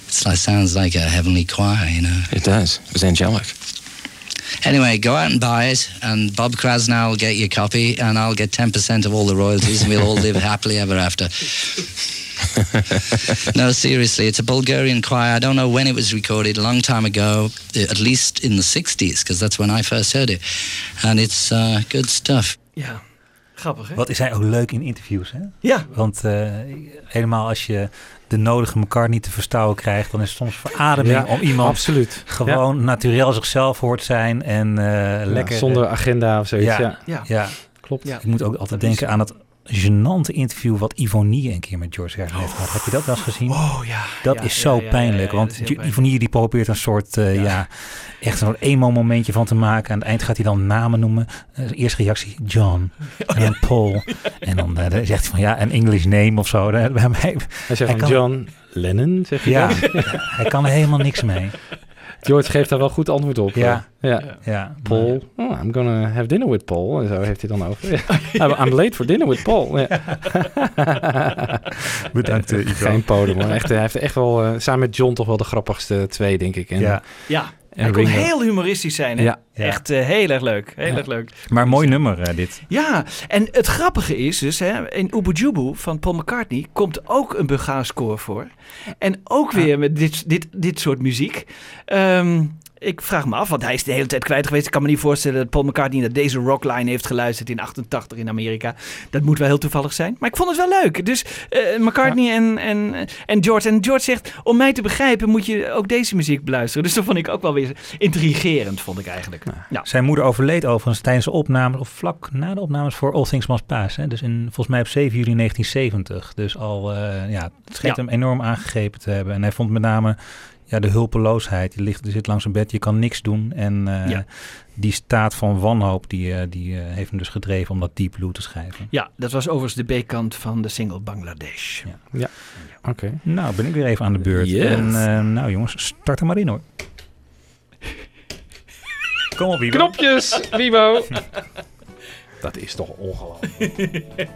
[SPEAKER 9] It's like sounds like a heavenly choir, you know.
[SPEAKER 10] It does. It was angelic.
[SPEAKER 9] Anyway, go out and buy it, and Bob Krasnow will get your copy, and I'll get ten percent of all the royalties, and we'll all live happily ever after. no, seriously, it's a Bulgarian choir. I don't know when it was recorded, a long time ago, uh, at least in the 60s, because that's when I first heard it. And it's uh, good stuff.
[SPEAKER 8] Ja, grappig hè?
[SPEAKER 7] Wat is hij ook leuk in interviews, hè?
[SPEAKER 8] Ja.
[SPEAKER 7] Want eh, helemaal als je de nodige elkaar niet te verstouwen krijgt, dan is het soms verademing
[SPEAKER 5] Ja,
[SPEAKER 7] om iemand
[SPEAKER 5] absoluut.
[SPEAKER 7] gewoon natuurlijk zichzelf hoort zijn en eh, lekker...
[SPEAKER 5] zonder agenda of zoiets, ja.
[SPEAKER 7] ja.
[SPEAKER 8] Ja.
[SPEAKER 5] Klopt.
[SPEAKER 8] Ja.
[SPEAKER 7] Ik moet ook altijd
[SPEAKER 8] Dat is-
[SPEAKER 7] denken aan het gênante interview wat Ivonie een keer met George Harrison heeft gehad. Heb je dat wel eens gezien?
[SPEAKER 8] Oh ja.
[SPEAKER 7] Dat
[SPEAKER 8] Ja,
[SPEAKER 7] is zo
[SPEAKER 8] ja,
[SPEAKER 7] pijnlijk, want
[SPEAKER 8] pijnlijk.
[SPEAKER 7] Ivonie die probeert een soort, eh, ja. echt een soort emo-momentje van te maken. Aan het eind gaat hij dan namen noemen. Eh, eerste reactie, John. En dan Paul. En dan, eh, zegt hij van, ja, een English name of zo. Bij mij-
[SPEAKER 5] Hij zegt
[SPEAKER 7] Hij
[SPEAKER 5] van
[SPEAKER 7] kan-
[SPEAKER 5] John Lennon, zeg je
[SPEAKER 7] Ja, hij kan er helemaal niks mee.
[SPEAKER 5] George geeft daar wel goed antwoord op.
[SPEAKER 7] Ja.
[SPEAKER 5] eh. ja.
[SPEAKER 7] Ja,
[SPEAKER 5] Paul, oh, I'm gonna have dinner with Paul. En zo heeft hij dan over. I'm- late for dinner with Paul. Ja.
[SPEAKER 7] Bedankt, eh, Ivo.
[SPEAKER 5] Geen podium hoor. Echt, hij heeft echt wel, eh, samen met John, toch wel de grappigste twee, denk ik. En,
[SPEAKER 7] Ja.
[SPEAKER 8] Ja,
[SPEAKER 5] en
[SPEAKER 8] hij kon
[SPEAKER 5] Ringo.
[SPEAKER 8] heel humoristisch zijn. Hè?
[SPEAKER 5] Ja.
[SPEAKER 7] Ja.
[SPEAKER 8] Echt eh, heel erg leuk. Heel
[SPEAKER 5] Ja.
[SPEAKER 8] erg leuk.
[SPEAKER 7] Maar mooi nummer, eh, dit.
[SPEAKER 8] Ja, en het grappige is dus, hè, in Ubujubu van Paul McCartney komt ook een Bulgaars koor voor. En ook weer met dit, dit, dit soort muziek. Ehm, ik vraag me af, want hij is de hele tijd kwijt geweest. Ik kan me niet voorstellen dat Paul McCartney naar deze rockline heeft geluisterd in 88 in Amerika. Dat moet wel heel toevallig zijn. Maar ik vond het wel leuk. Dus eh, McCartney en, en, en George. En George zegt, om mij te begrijpen moet je ook deze muziek beluisteren. Dus dat vond ik ook wel weer intrigerend, vond ik eigenlijk. Ja.
[SPEAKER 7] Zijn moeder overleed overigens tijdens de opnames, of vlak na de opnames voor All Things Must Pass. Hè? Dus in, volgens mij op 7 juli 1970. Dus al, eh, ja, het schijnt
[SPEAKER 8] Ja.
[SPEAKER 7] hem enorm aangegrepen te hebben. En hij vond met name ja, de hulpeloosheid. Je, ligt, je zit langs een bed, je kan niks doen. En eh,
[SPEAKER 8] Ja.
[SPEAKER 7] die staat van wanhoop, die, eh, die eh, heeft hem dus gedreven om dat Deep Blue te schrijven.
[SPEAKER 8] Ja, dat was overigens de B-kant van de single Bangladesh.
[SPEAKER 7] Ja.
[SPEAKER 5] Oké.
[SPEAKER 7] Nou, ben ik weer even aan de beurt.
[SPEAKER 5] Yes.
[SPEAKER 7] En eh, nou jongens, start er maar in hoor. Kom op, Ivo.
[SPEAKER 5] Knopjes, Wibo. Dat is toch ongelooflijk.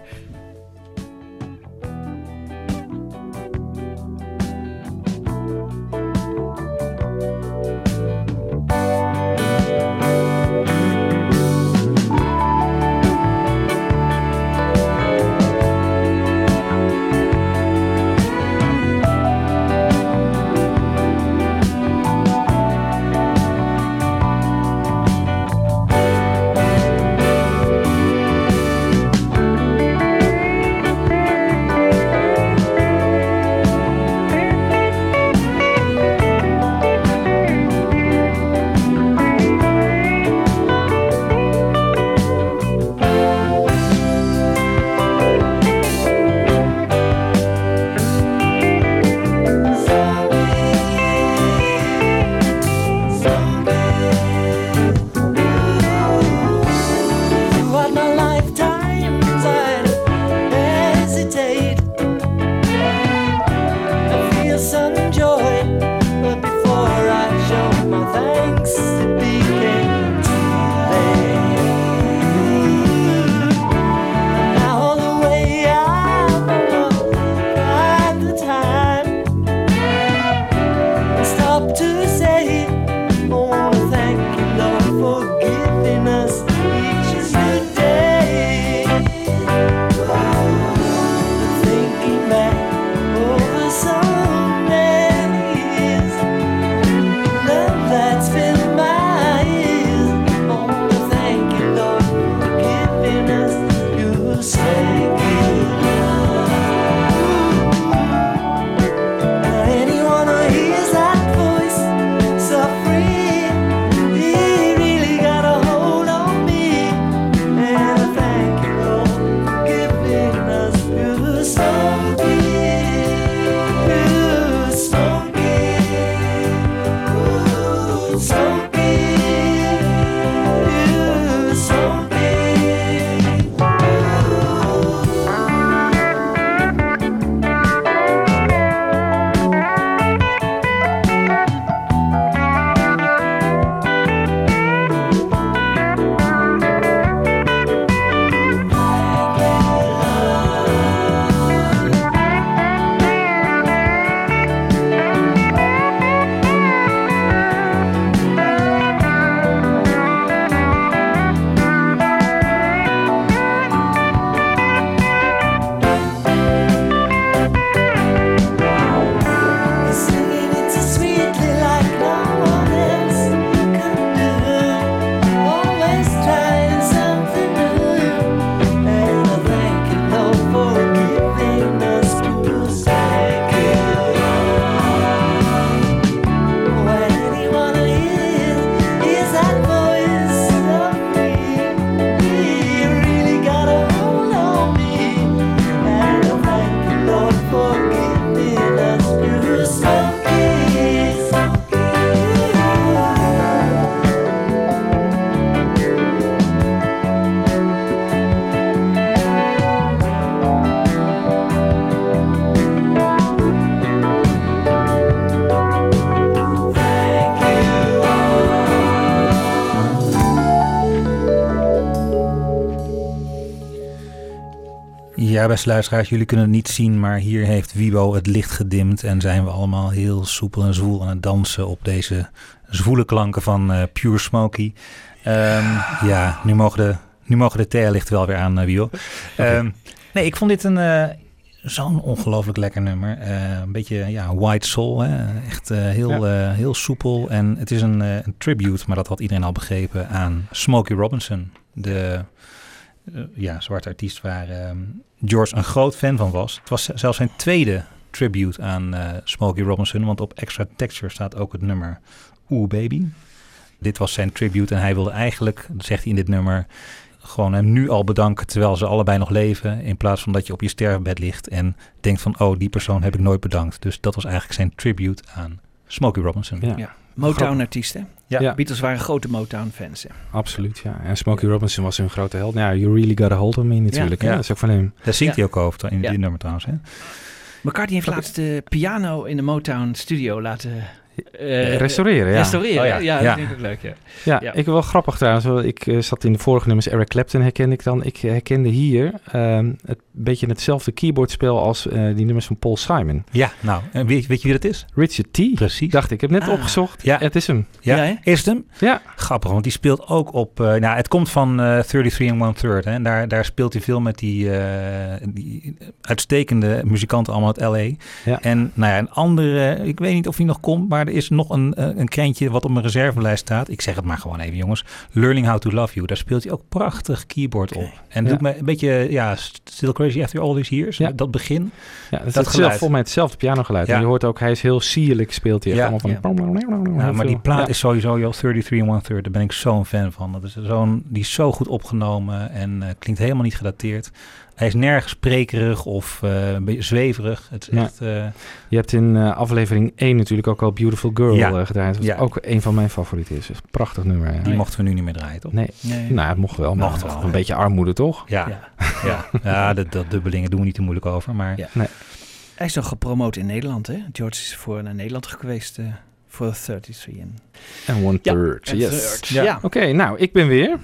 [SPEAKER 7] Ja, beste luisteraars, jullie kunnen het niet zien, maar hier heeft Wibo het licht gedimd en zijn we allemaal heel soepel en zwoel aan het dansen op deze zwoele klanken van eh, Pure Smoky. Ehm, ja, nu mogen de, nu mogen de theelichten wel weer aan, eh, Wibo. Ehm, nee, ik vond dit een eh, zo'n ongelooflijk lekker nummer. Een beetje ja, white soul, hè? echt heel, heel soepel. En het is een, een tribute, maar dat had iedereen al begrepen, aan Smokey Robinson. De ja, zwarte artiest waar ehm, George een groot fan van was. Het was zelfs zijn tweede tribute aan eh, Smokey Robinson, want op Extra Texture staat ook het nummer Oeh Baby. Dit was zijn tribute en hij wilde eigenlijk, dat zegt hij in dit nummer, gewoon hem nu al bedanken terwijl ze allebei nog leven. In plaats van dat je op je sterfbed ligt en denkt van, oh, die persoon heb ik nooit bedankt. Dus dat was eigenlijk zijn tribute aan Smokey Robinson.
[SPEAKER 5] Ja.
[SPEAKER 8] Ja. Motown-artiest, hè?
[SPEAKER 7] Ja.
[SPEAKER 5] Ja.
[SPEAKER 8] Beatles waren grote Motown-fans.
[SPEAKER 5] Absoluut, ja. En Smokey Robinson was hun grote held. Nou, ja, You Really Got a Hold on Me natuurlijk.
[SPEAKER 7] Ja.
[SPEAKER 5] Dat is ook van hem.
[SPEAKER 7] Daar zingt
[SPEAKER 8] Ja.
[SPEAKER 7] hij ook over in
[SPEAKER 8] Ja.
[SPEAKER 7] dit nummer trouwens. Hè?
[SPEAKER 8] McCartney heeft laatst de piano in de Motown-studio laten eh,
[SPEAKER 5] Restaureren, ja.
[SPEAKER 8] Restaureren,
[SPEAKER 7] Oh
[SPEAKER 8] ja.
[SPEAKER 7] ja.
[SPEAKER 8] ja,
[SPEAKER 7] Ja.
[SPEAKER 8] dat vind ik ook leuk, ja.
[SPEAKER 5] Ja,
[SPEAKER 8] Ja.
[SPEAKER 5] ik wel grappig trouwens. Ik eh, zat in de vorige nummers Eric Clapton herkende ik dan. Ik herkende hier ehm, het beetje hetzelfde keyboardspel als eh, die nummers van Paul Simon.
[SPEAKER 7] Ja, nou, en weet, weet je wie dat is?
[SPEAKER 5] Richard T.
[SPEAKER 7] Precies.
[SPEAKER 5] Dacht ik. Ik heb net
[SPEAKER 8] Ah.
[SPEAKER 5] opgezocht.
[SPEAKER 7] Ja.
[SPEAKER 5] Het is hem.
[SPEAKER 7] Ja, is het hem?
[SPEAKER 5] Ja.
[SPEAKER 7] Grappig, want die speelt ook op... eh, nou, het komt van eh 33 and One Third. Hè, en daar, daar speelt hij veel met die, eh, die uitstekende muzikanten allemaal uit L.A.
[SPEAKER 5] Ja.
[SPEAKER 7] En nou ja, een andere... Ik weet niet of hij nog komt, maar er is nog een, eh, een krentje wat op mijn reservelijst staat. Ik zeg het maar gewoon even, jongens. Learning How to Love You. Daar speelt hij ook prachtig keyboard op. En
[SPEAKER 5] Ja.
[SPEAKER 7] doet me een beetje, ja, Still Crazy After All These Years.
[SPEAKER 5] Ja.
[SPEAKER 7] Dat begin.
[SPEAKER 5] Ja, dat is
[SPEAKER 7] Dat geluid.
[SPEAKER 5] volgens mij hetzelfde pianogeluid.
[SPEAKER 7] Ja.
[SPEAKER 5] En je hoort ook, hij is heel sierlijk speelt hij. echt
[SPEAKER 7] Ja.
[SPEAKER 5] Allemaal van...
[SPEAKER 7] Ja, maar die plaat
[SPEAKER 5] Ja.
[SPEAKER 7] is sowieso, joh, 33 and One Third, daar ben ik zo'n fan van. Dat is zo'n, die is zo goed opgenomen en eh, klinkt helemaal niet gedateerd. Hij is nergens sprekerig of eh, een beetje zweverig. Het is
[SPEAKER 5] Ja.
[SPEAKER 7] echt... eh,
[SPEAKER 5] Je hebt in eh, aflevering 1 natuurlijk ook al Beautiful Girl
[SPEAKER 7] Ja.
[SPEAKER 5] eh, gedraaid. Wat
[SPEAKER 7] Ja.
[SPEAKER 5] ook een van mijn favorieten is. Een prachtig nummer. Ja.
[SPEAKER 7] die mochten we nu niet meer draaien, toch?
[SPEAKER 5] Nee,
[SPEAKER 8] Nee.
[SPEAKER 5] nou, het mocht wel.
[SPEAKER 7] Mocht
[SPEAKER 5] Mocht
[SPEAKER 7] wel,
[SPEAKER 5] Een
[SPEAKER 7] ja.
[SPEAKER 5] beetje armoede, toch?
[SPEAKER 7] Ja,
[SPEAKER 8] Ja.
[SPEAKER 7] ja. ja dat, dat dubbelingen doen we niet te moeilijk over. Maar
[SPEAKER 8] Ja.
[SPEAKER 5] Nee.
[SPEAKER 8] Hij is nog gepromoot in Nederland, hè? George is voor naar Nederland geweest eh, voor 33. En,
[SPEAKER 5] one third. yes.
[SPEAKER 8] third.
[SPEAKER 7] Ja.
[SPEAKER 8] Ja.
[SPEAKER 5] Oké, nou, ik ben weer.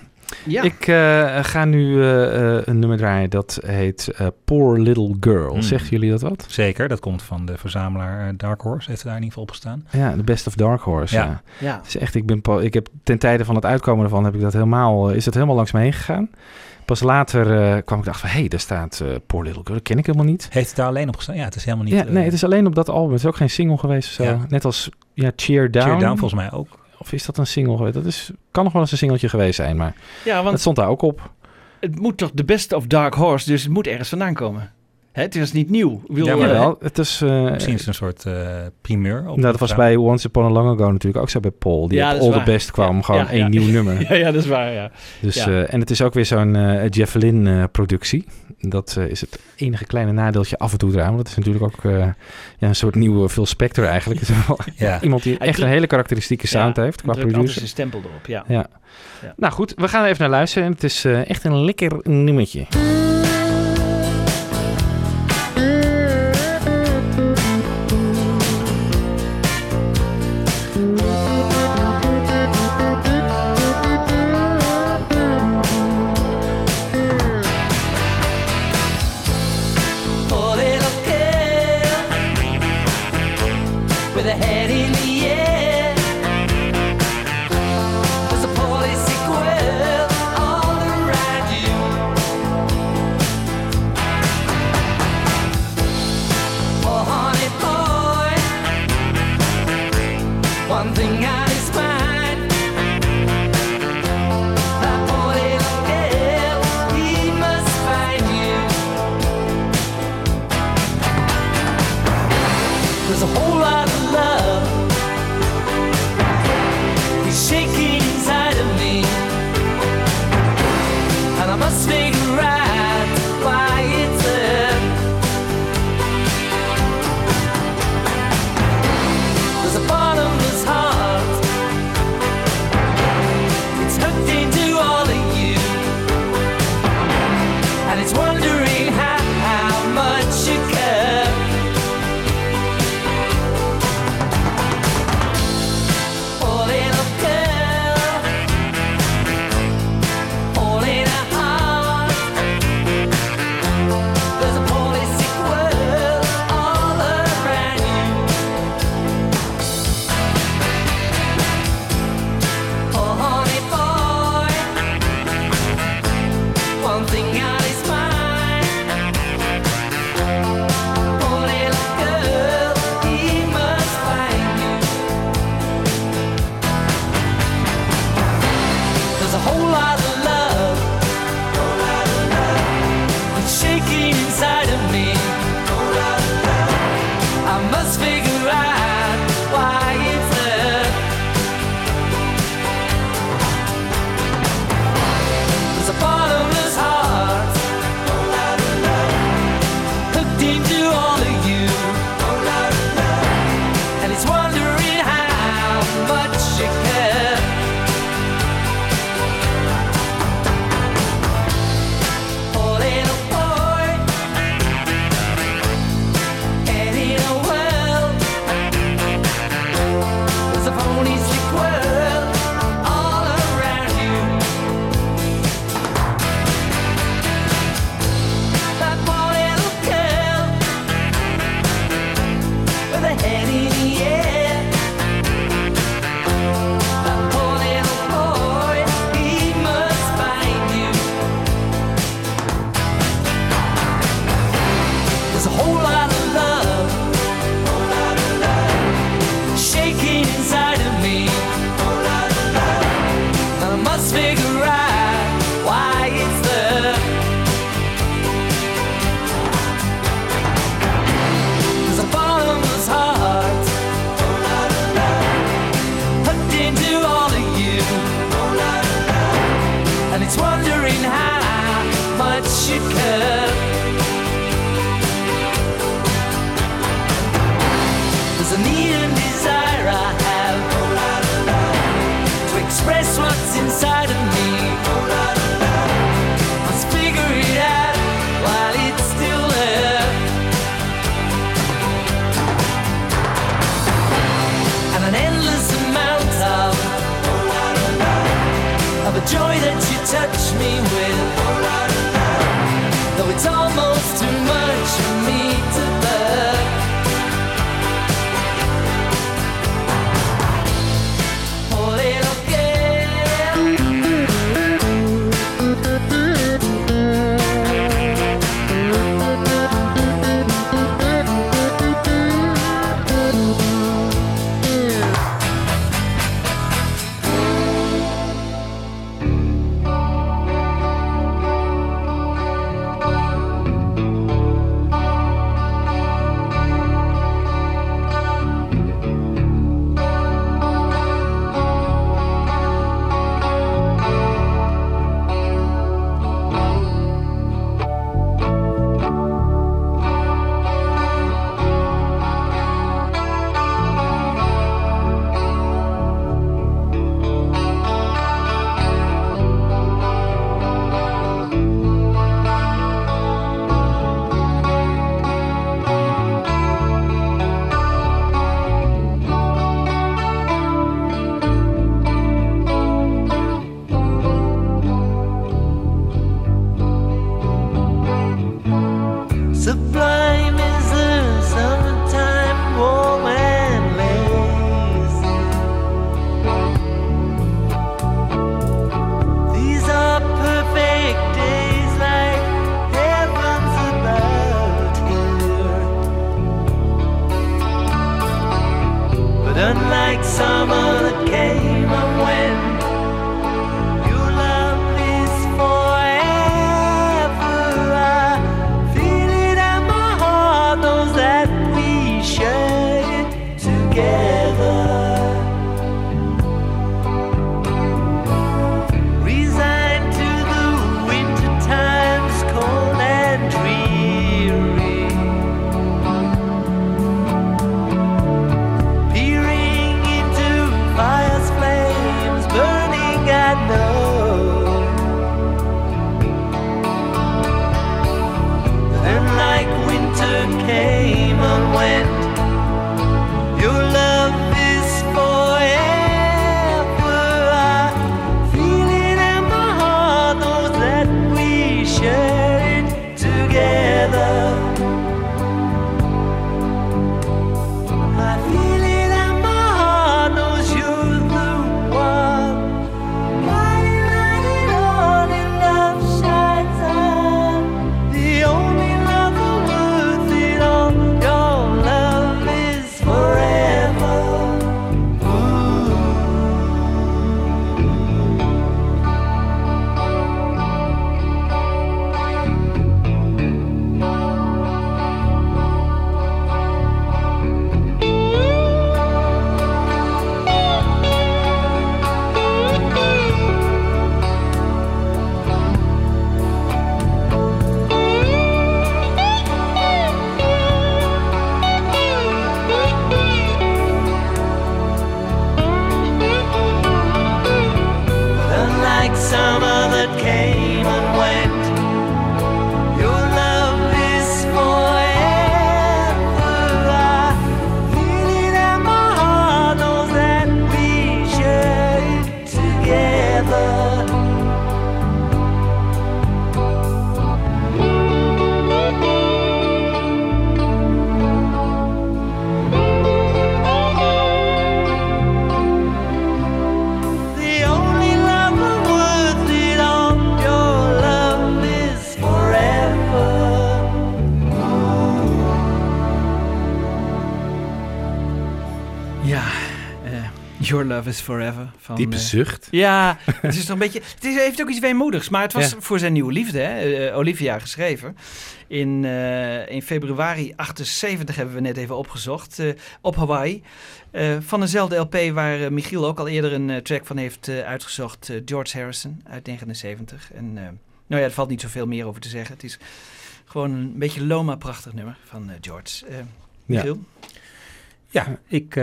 [SPEAKER 8] Ja.
[SPEAKER 5] Ik eh, ga nu eh, eh, een nummer draaien dat heet eh, Poor Little Girl.
[SPEAKER 7] Hmm.
[SPEAKER 5] Zegt jullie dat wat?
[SPEAKER 7] zeker, dat komt van de verzamelaar Dark Horse. Heeft er daar in ieder geval op gestaan.
[SPEAKER 5] Ja, The Best of Dark Horse. Ja.
[SPEAKER 7] Ja.
[SPEAKER 8] ja.
[SPEAKER 5] Het is echt, ik, ben, ik heb ten tijde van het uitkomen ervan heb ik dat helemaal, is dat helemaal langs me heen gegaan. Pas later eh, kwam ik dacht van, hé, hey, daar staat eh, Poor Little Girl, dat ken ik helemaal niet.
[SPEAKER 7] Heeft het daar alleen op gestaan? Ja, het is helemaal niet...
[SPEAKER 5] ja, nee, het is alleen op dat album. Het is ook geen single geweest of zo.
[SPEAKER 7] Ja.
[SPEAKER 5] Net als ja, Cheer Down.
[SPEAKER 7] Cheer Down volgens mij ook.
[SPEAKER 5] Of is dat een single geweest? Dat is, kan nog wel eens een singeltje geweest zijn, maar
[SPEAKER 8] ja,
[SPEAKER 5] het
[SPEAKER 8] want
[SPEAKER 5] stond daar ook op.
[SPEAKER 8] het moet toch de best of Dark Horse, dus het moet ergens vandaan komen. Hè, het is niet nieuw. Wil,
[SPEAKER 7] Ja, maar
[SPEAKER 5] Jawel, het is... eh,
[SPEAKER 7] Misschien is het een soort eh, primeur. Op
[SPEAKER 5] nou, dat was bij Once Upon a Long Ago natuurlijk ook zo bij Paul. Die
[SPEAKER 8] Ja,
[SPEAKER 5] op
[SPEAKER 8] dat
[SPEAKER 5] All the. Best kwam,
[SPEAKER 8] Ja,
[SPEAKER 5] gewoon
[SPEAKER 8] ja,
[SPEAKER 5] één
[SPEAKER 8] ja.
[SPEAKER 5] nieuw nummer.
[SPEAKER 8] ja, ja, dat is waar, ja.
[SPEAKER 5] Dus,
[SPEAKER 8] Ja.
[SPEAKER 5] eh, en het is ook weer zo'n eh Javelin-productie. dat eh, is het enige kleine nadeeltje af en toe eraan. Want dat is natuurlijk ook eh, ja, een soort nieuwe Phil Spector eigenlijk. Wel. Iemand die echt een hele karakteristieke sound
[SPEAKER 8] Ja,
[SPEAKER 5] heeft qua producer.
[SPEAKER 8] zijn stempel erop, ja.
[SPEAKER 5] Ja.
[SPEAKER 8] Ja.
[SPEAKER 5] Nou goed, we gaan even naar luisteren. En het is eh, echt een lekker nummertje.
[SPEAKER 6] Your Love is Forever.
[SPEAKER 8] Van,
[SPEAKER 5] Diepe
[SPEAKER 8] eh,
[SPEAKER 5] zucht.
[SPEAKER 8] Ja, het is toch een beetje. Het is, heeft ook iets weemoedigs, maar het was voor zijn nieuwe liefde, hè, eh, Olivia, geschreven. In, eh, in februari 78 hebben we net even opgezocht, op Hawaii. van dezelfde LP waar Michiel ook al eerder een track van heeft uitgezocht, George Harrison uit 79. En nou ja, er valt niet zoveel meer over te zeggen. Het is gewoon een beetje loma prachtig nummer van George. Michiel?
[SPEAKER 7] Ja.
[SPEAKER 5] ja, ik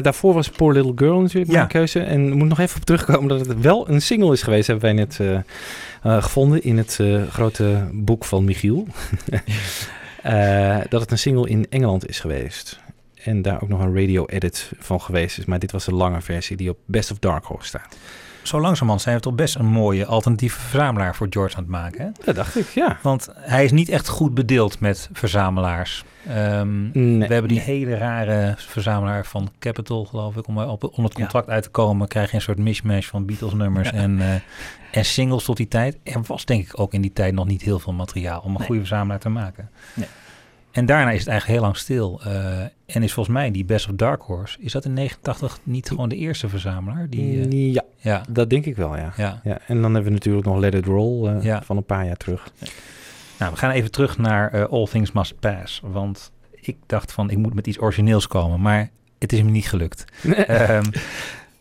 [SPEAKER 5] daarvoor was Poor Little Girl natuurlijk
[SPEAKER 7] Ja.
[SPEAKER 5] mijn keuze. En moet nog even op terugkomen dat het wel een single is geweest. Hebben wij net eh, eh, gevonden in het eh, grote boek van Michiel. Dat het een single in Engeland is geweest. En daar ook nog een radio-edit van geweest is. Maar dit was de lange versie die op Best of Dark Horse staat.
[SPEAKER 7] Zo langzamerhand zijn we toch best een mooie alternatieve verzamelaar voor George aan het maken. Hè?
[SPEAKER 5] Dat dacht ik, ja.
[SPEAKER 7] Want hij is niet echt goed bedeeld met verzamelaars. Ehm,
[SPEAKER 5] Nee.
[SPEAKER 7] We hebben die hele rare verzamelaar van Capital, geloof ik. Om op, om het contract uit te komen, krijg je een soort mishmash van Beatles-nummers en, eh, en singles tot die tijd. Er was denk ik ook in die tijd nog niet heel veel materiaal om een
[SPEAKER 8] Nee.
[SPEAKER 7] goede verzamelaar te maken.
[SPEAKER 8] Nee.
[SPEAKER 7] En daarna is het eigenlijk heel lang stil. Eh, en is volgens mij die Best of Dark Horse, is dat in 89 niet gewoon de eerste verzamelaar? Die, eh,
[SPEAKER 5] ja,
[SPEAKER 7] ja,
[SPEAKER 5] dat denk ik wel, ja.
[SPEAKER 7] ja.
[SPEAKER 5] ja. En dan hebben we natuurlijk nog Let It Roll eh,
[SPEAKER 7] Ja.
[SPEAKER 5] van een paar jaar terug.
[SPEAKER 7] Nou, we gaan even terug naar All Things Must Pass. Want ik dacht van, ik moet met iets origineels komen. Maar het is me niet gelukt. Ehm,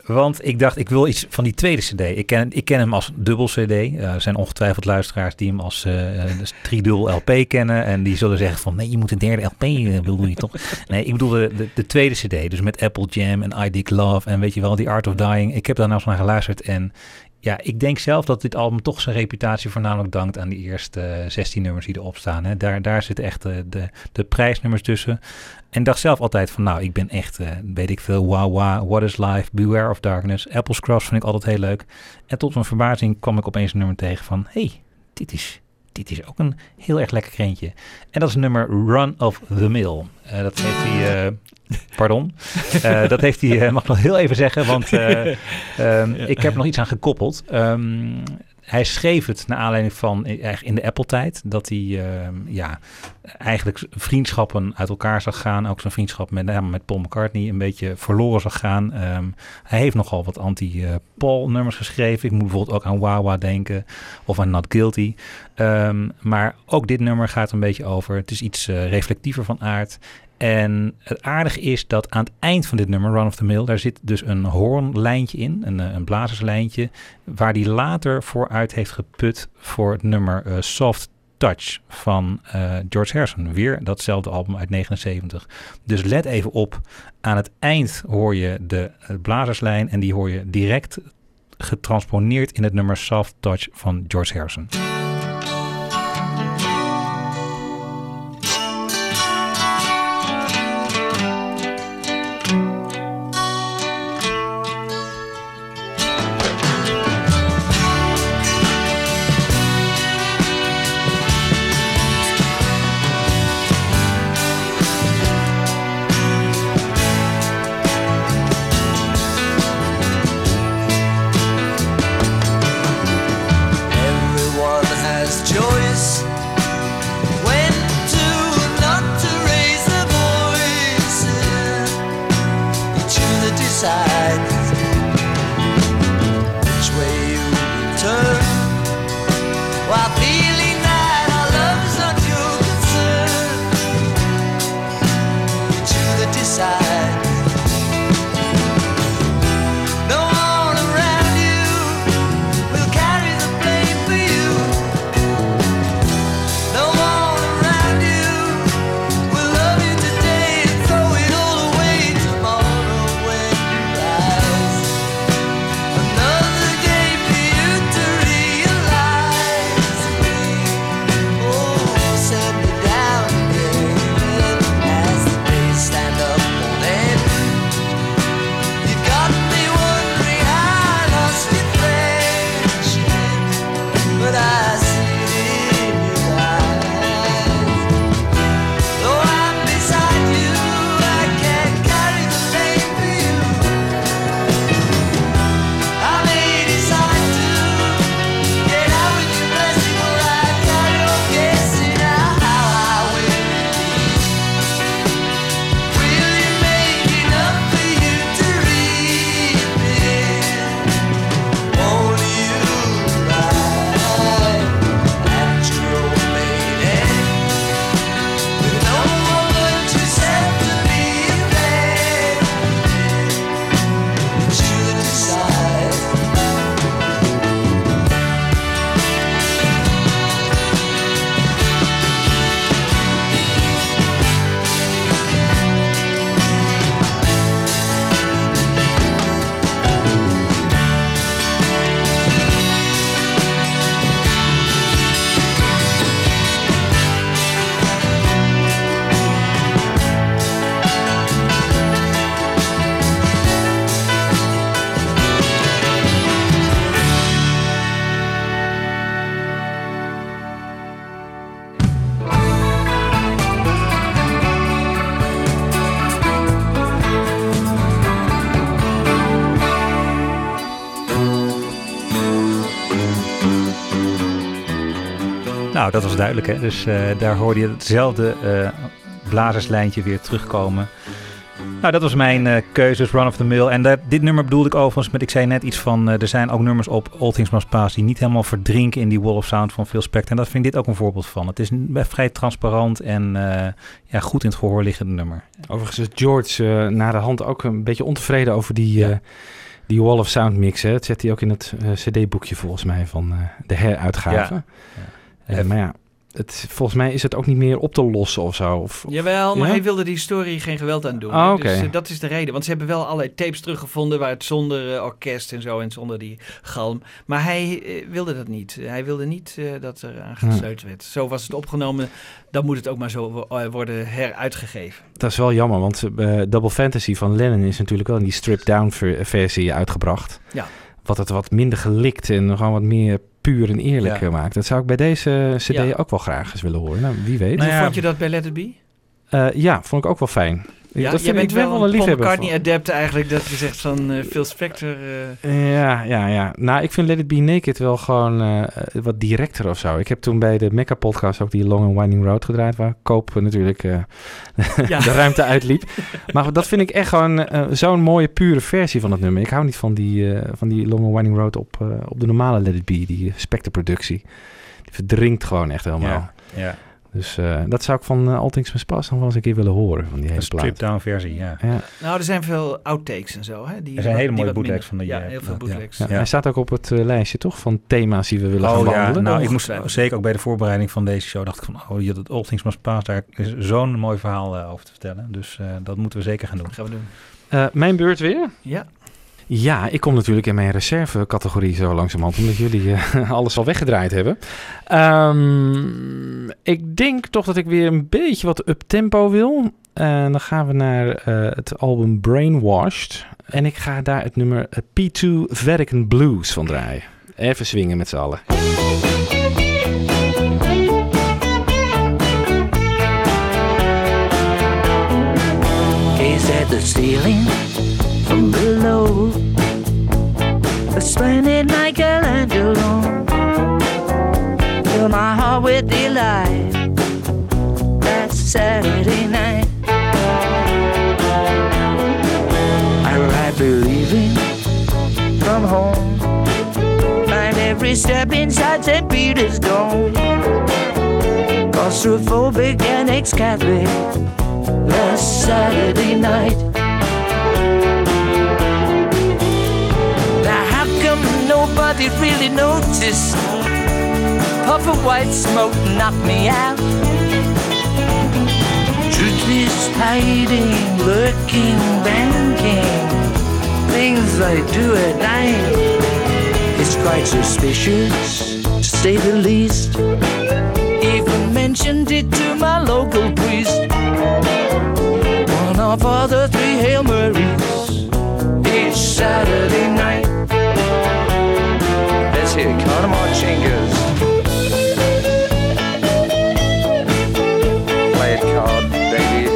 [SPEAKER 7] want ik dacht, ik wil iets van die tweede cd. Ik ken, ik ken hem als dubbel cd. Eh, er zijn ongetwijfeld luisteraars die hem als eh, dus LP kennen. En die zullen zeggen van, nee, je moet een derde LP, bedoel je toch? Nee, ik bedoel de, de, de tweede cd. Dus met Apple Jam en I Dig Love en weet je wel, The Art of Dying. Ik heb daar nou eens naar geluisterd en... Ja, ik denk zelf dat dit album toch zijn reputatie voornamelijk dankt aan die eerste eh, 16 nummers die erop staan. Hè. Daar, daar zitten echt de, de prijsnummers tussen. En dacht zelf altijd van, nou, ik ben echt, eh, weet ik veel, wow, What is Life, Beware of Darkness, Apple's Cross vind ik altijd heel leuk. En tot mijn verbazing kwam ik opeens een nummer tegen van, hey, dit is, dit is ook een heel erg lekker kreentje. En dat is het nummer Run of the Mill. Eh, dat heeft hij, eh, pardon, dat heeft hij, mag ik nog heel even zeggen, want eh, ehm, ik heb er nog iets aan gekoppeld. Ehm, hij schreef het naar aanleiding van eh, in de Apple-tijd. Dat hij ehm, ja, eigenlijk vriendschappen uit elkaar zag gaan. Ook zijn vriendschap met, ja, met Paul McCartney een beetje verloren zag gaan. Ehm, hij heeft nogal wat anti-Paul-nummers geschreven. Ik moet bijvoorbeeld ook aan Wawa denken of aan Not Guilty. Ehm, maar ook dit nummer gaat een beetje over. Het is iets eh, reflectiever van aard. En het aardige is dat aan het eind van dit nummer, Run of the Mill, daar zit dus een hoornlijntje in, een, eh, een blazerslijntje, waar die later vooruit heeft geput voor het nummer eh, Soft Touch van eh, George Harrison. Weer datzelfde album uit 79. Dus let even op, aan het eind hoor je de blazerslijn en die hoor je direct getransponeerd in het nummer Soft Touch van George Harrison. Dat was duidelijk. Hè? Dus eh, daar hoorde je hetzelfde eh, blazerslijntje weer terugkomen. Nou, dat was mijn eh keuzes, Run of the Mill. En dat, dit nummer bedoelde ik overigens met, ik zei net iets van, er zijn ook nummers op All Things Must Pass die niet helemaal verdrinken in die wall of sound van Phil Spector. En dat vind ik dit ook een voorbeeld van. Het is een- vrij transparant en ja, goed in het gehoor liggende nummer.
[SPEAKER 5] Overigens is George na de hand ook een beetje ontevreden over die,
[SPEAKER 7] Ja.
[SPEAKER 5] die Wall of Sound mix. Hè. Dat zet hij ook in het cd-boekje volgens mij van de heruitgave.
[SPEAKER 7] Ja.
[SPEAKER 5] Maar ja, het, volgens mij is het ook niet meer op te lossen of zo. Of,
[SPEAKER 8] Jawel, maar
[SPEAKER 5] Ja?
[SPEAKER 8] hij wilde die story geen geweld aan doen.
[SPEAKER 5] Ah.
[SPEAKER 8] Dus eh, dat is de reden. Want ze hebben wel allerlei tapes teruggevonden waar het zonder eh, orkest en zo en zonder die galm. Maar hij eh, wilde dat niet. Hij wilde niet dat er aan
[SPEAKER 5] Ja.
[SPEAKER 8] gesleuteld werd. Zo was het opgenomen. Dan moet het ook maar zo wo- worden heruitgegeven.
[SPEAKER 5] Dat is wel jammer, want Double Fantasy van Lennon is natuurlijk wel in die stripped-down ver- versie uitgebracht.
[SPEAKER 8] Ja.
[SPEAKER 5] Wat het wat minder gelikt en gewoon wat meer puur en eerlijk
[SPEAKER 7] Ja.
[SPEAKER 5] eh, maakt. Dat zou ik bij deze cd
[SPEAKER 8] Ja.
[SPEAKER 5] ook wel graag eens willen horen. Nou, wie weet.
[SPEAKER 7] Nou ja.
[SPEAKER 8] vond je dat bij Let It Be?
[SPEAKER 5] Eh, ja, vond ik ook wel fijn.
[SPEAKER 8] Ja,
[SPEAKER 5] dat
[SPEAKER 8] jij
[SPEAKER 5] vind
[SPEAKER 8] bent
[SPEAKER 5] ik ben
[SPEAKER 8] wel een Paul
[SPEAKER 5] liefhebber van.
[SPEAKER 8] McCartney-adept eigenlijk. Dat je zegt van eh, Phil Spector... eh,
[SPEAKER 5] Ja, ja, ja. Nou, ik vind Let It Be Naked wel gewoon eh, wat directer of zo. Ik heb toen bij de Mecca podcast ook die Long and Winding Road gedraaid, waar Koop natuurlijk eh,
[SPEAKER 8] Ja.
[SPEAKER 5] de ruimte uitliep. Maar dat vind ik echt gewoon zo'n mooie, pure versie van het nummer. Ik hou niet van die, eh, van die Long and Winding Road op, eh, op de normale Let It Be, die Spectre-productie. Die verdrinkt gewoon echt helemaal.
[SPEAKER 7] Ja, ja.
[SPEAKER 5] Dus eh, dat zou ik van uh, All Things Must Pass nog wel eens een keer willen horen, van die hele plaat.
[SPEAKER 7] stripped-down versie, ja.
[SPEAKER 5] Ja.
[SPEAKER 8] nou, er zijn veel outtakes en zo. Hè, die
[SPEAKER 7] Er zijn
[SPEAKER 8] wat-
[SPEAKER 7] hele mooie bootlegs van de
[SPEAKER 8] Ja,
[SPEAKER 7] J-
[SPEAKER 8] heel veel bootlegs.
[SPEAKER 5] Ja,
[SPEAKER 7] Ja.
[SPEAKER 5] Hij staat ook op het eh, lijstje toch van thema's die we willen gaan
[SPEAKER 7] Oh ja,
[SPEAKER 5] behandelen.
[SPEAKER 7] nou, ik moest zeker ook bij de voorbereiding van deze show dacht ik van, oh, je dat All Things Must Pass, daar is zo'n mooi verhaal eh, over te vertellen. Dus eh, dat moeten we zeker gaan doen.
[SPEAKER 8] Dat gaan we doen.
[SPEAKER 5] Eh, mijn beurt weer.
[SPEAKER 8] Ja.
[SPEAKER 5] Ja, ik kom natuurlijk in mijn reserve-categorie zo langzamerhand, omdat jullie eh, alles al weggedraaid hebben. Ehm, ik denk toch dat ik weer een beetje wat up-tempo wil. En dan gaan we naar eh, het album Brainwashed. En ik ga daar het nummer eh, P2 Vatican Blues van draaien. Even swingen met z'n allen.
[SPEAKER 6] Gaze at the ceiling from below. Splendid Michelangelo. Fill my heart with delight. That Saturday night. I ride believing from home. Find every step inside St. Peter's Dome. Claustrophobic and ex-Catholic last Saturday night. Nobody really noticed? Puff of white smoke knocked me out. Truth is hiding, lurking, banking. Things I do at night. It's quite suspicious, to say the least. Even mentioned it to my local priest. One of our the three Hail Marys each Saturday night. Let's hear Carter Marchingas. Play it card, baby.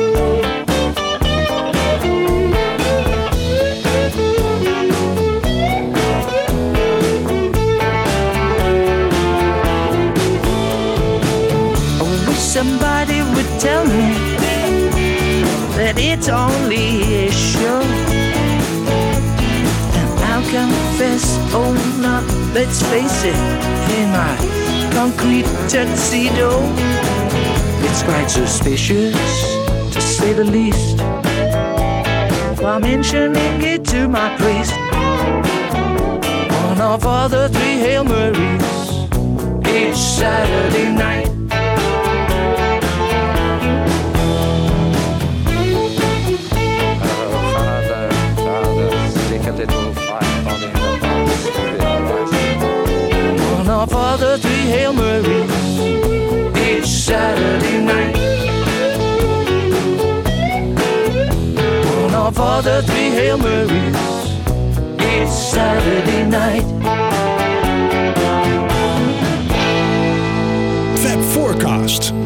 [SPEAKER 6] I wish somebody would tell me that it's only a show. And I'll confess, oh not, let's face it, in my concrete tuxedo. It's quite suspicious, to say the least. While mentioning it to my priest, one of all the three Hail Marys each Saturday night. Marys each Saturday night. One of all the three Hail Marys each Saturday night.
[SPEAKER 1] Fab Forecast.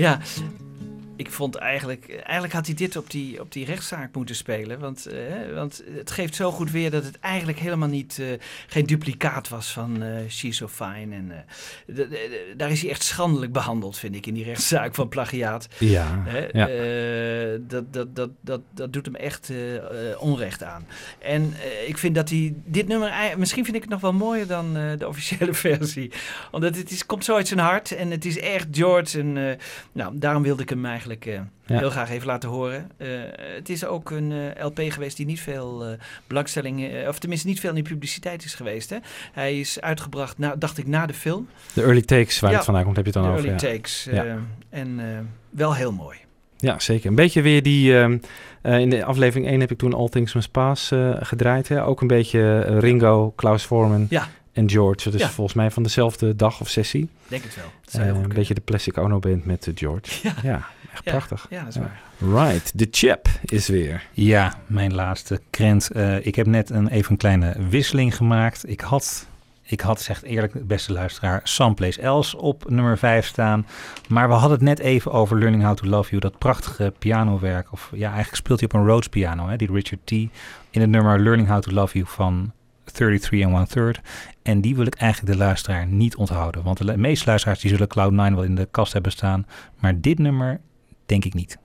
[SPEAKER 7] Ja,
[SPEAKER 8] ik vond eigenlijk, eigenlijk had hij dit op die, op die rechtszaak moeten spelen. Want, eh, want het geeft zo goed weer dat het eigenlijk helemaal niet, eh, geen duplicaat was van She's So Fine. En, eh, daar is hij echt schandelijk behandeld, vind ik, in die rechtszaak van plagiaat.
[SPEAKER 5] Ja,
[SPEAKER 8] dat, dat, dat, dat, dat doet hem echt onrecht aan. En ik vind dat hij dit nummer, misschien vind ik het nog wel mooier dan de officiële versie. Omdat het is, komt zo uit zijn hart en het is echt George. En nou, daarom wilde ik hem eigenlijk eh,
[SPEAKER 5] Ja.
[SPEAKER 8] heel graag even laten horen. Eh, het is ook een eh, LP geweest die niet veel eh, belangstelling, eh, of tenminste niet veel in de publiciteit is geweest. Hè? Hij is uitgebracht, na, dacht ik, na de film.
[SPEAKER 5] De early takes waar
[SPEAKER 8] Ja,
[SPEAKER 5] het vandaan komt, heb je het dan over.
[SPEAKER 8] early
[SPEAKER 5] ja.
[SPEAKER 8] takes. Eh, en eh, wel heel mooi.
[SPEAKER 5] Ja, zeker. Een beetje weer die... ehm, eh, in de aflevering 1 heb ik toen All Things Must Pass eh, gedraaid. Hè? Ook een beetje eh, Ringo, Klaus Vorman
[SPEAKER 8] Ja.
[SPEAKER 5] en George. Dus
[SPEAKER 8] Ja.
[SPEAKER 5] volgens mij van dezelfde dag of sessie.
[SPEAKER 8] Denk het wel.
[SPEAKER 5] Eh, een beetje de Plastic Ono Band met eh, George. Ja, echt
[SPEAKER 8] Ja,
[SPEAKER 5] prachtig.
[SPEAKER 8] ja, dat is waar.
[SPEAKER 5] Right, de chip is weer.
[SPEAKER 7] Ja, mijn laatste krent. Eh, ik heb net een, even een kleine wisseling gemaakt. Ik had, ik had, zegt eerlijk, beste luisteraar, Someplace Else op nummer 5 staan. Maar we hadden het net even over Learning How to Love You. Dat prachtige pianowerk. Of ja, eigenlijk speelt hij op een Rhodes piano, hè, die Richard T. In het nummer Learning How to Love You van 33 and One Third. En die wil ik eigenlijk de luisteraar niet onthouden. Want de meeste luisteraars die zullen Cloud9 wel in de kast hebben staan. Maar dit nummer denk ik niet.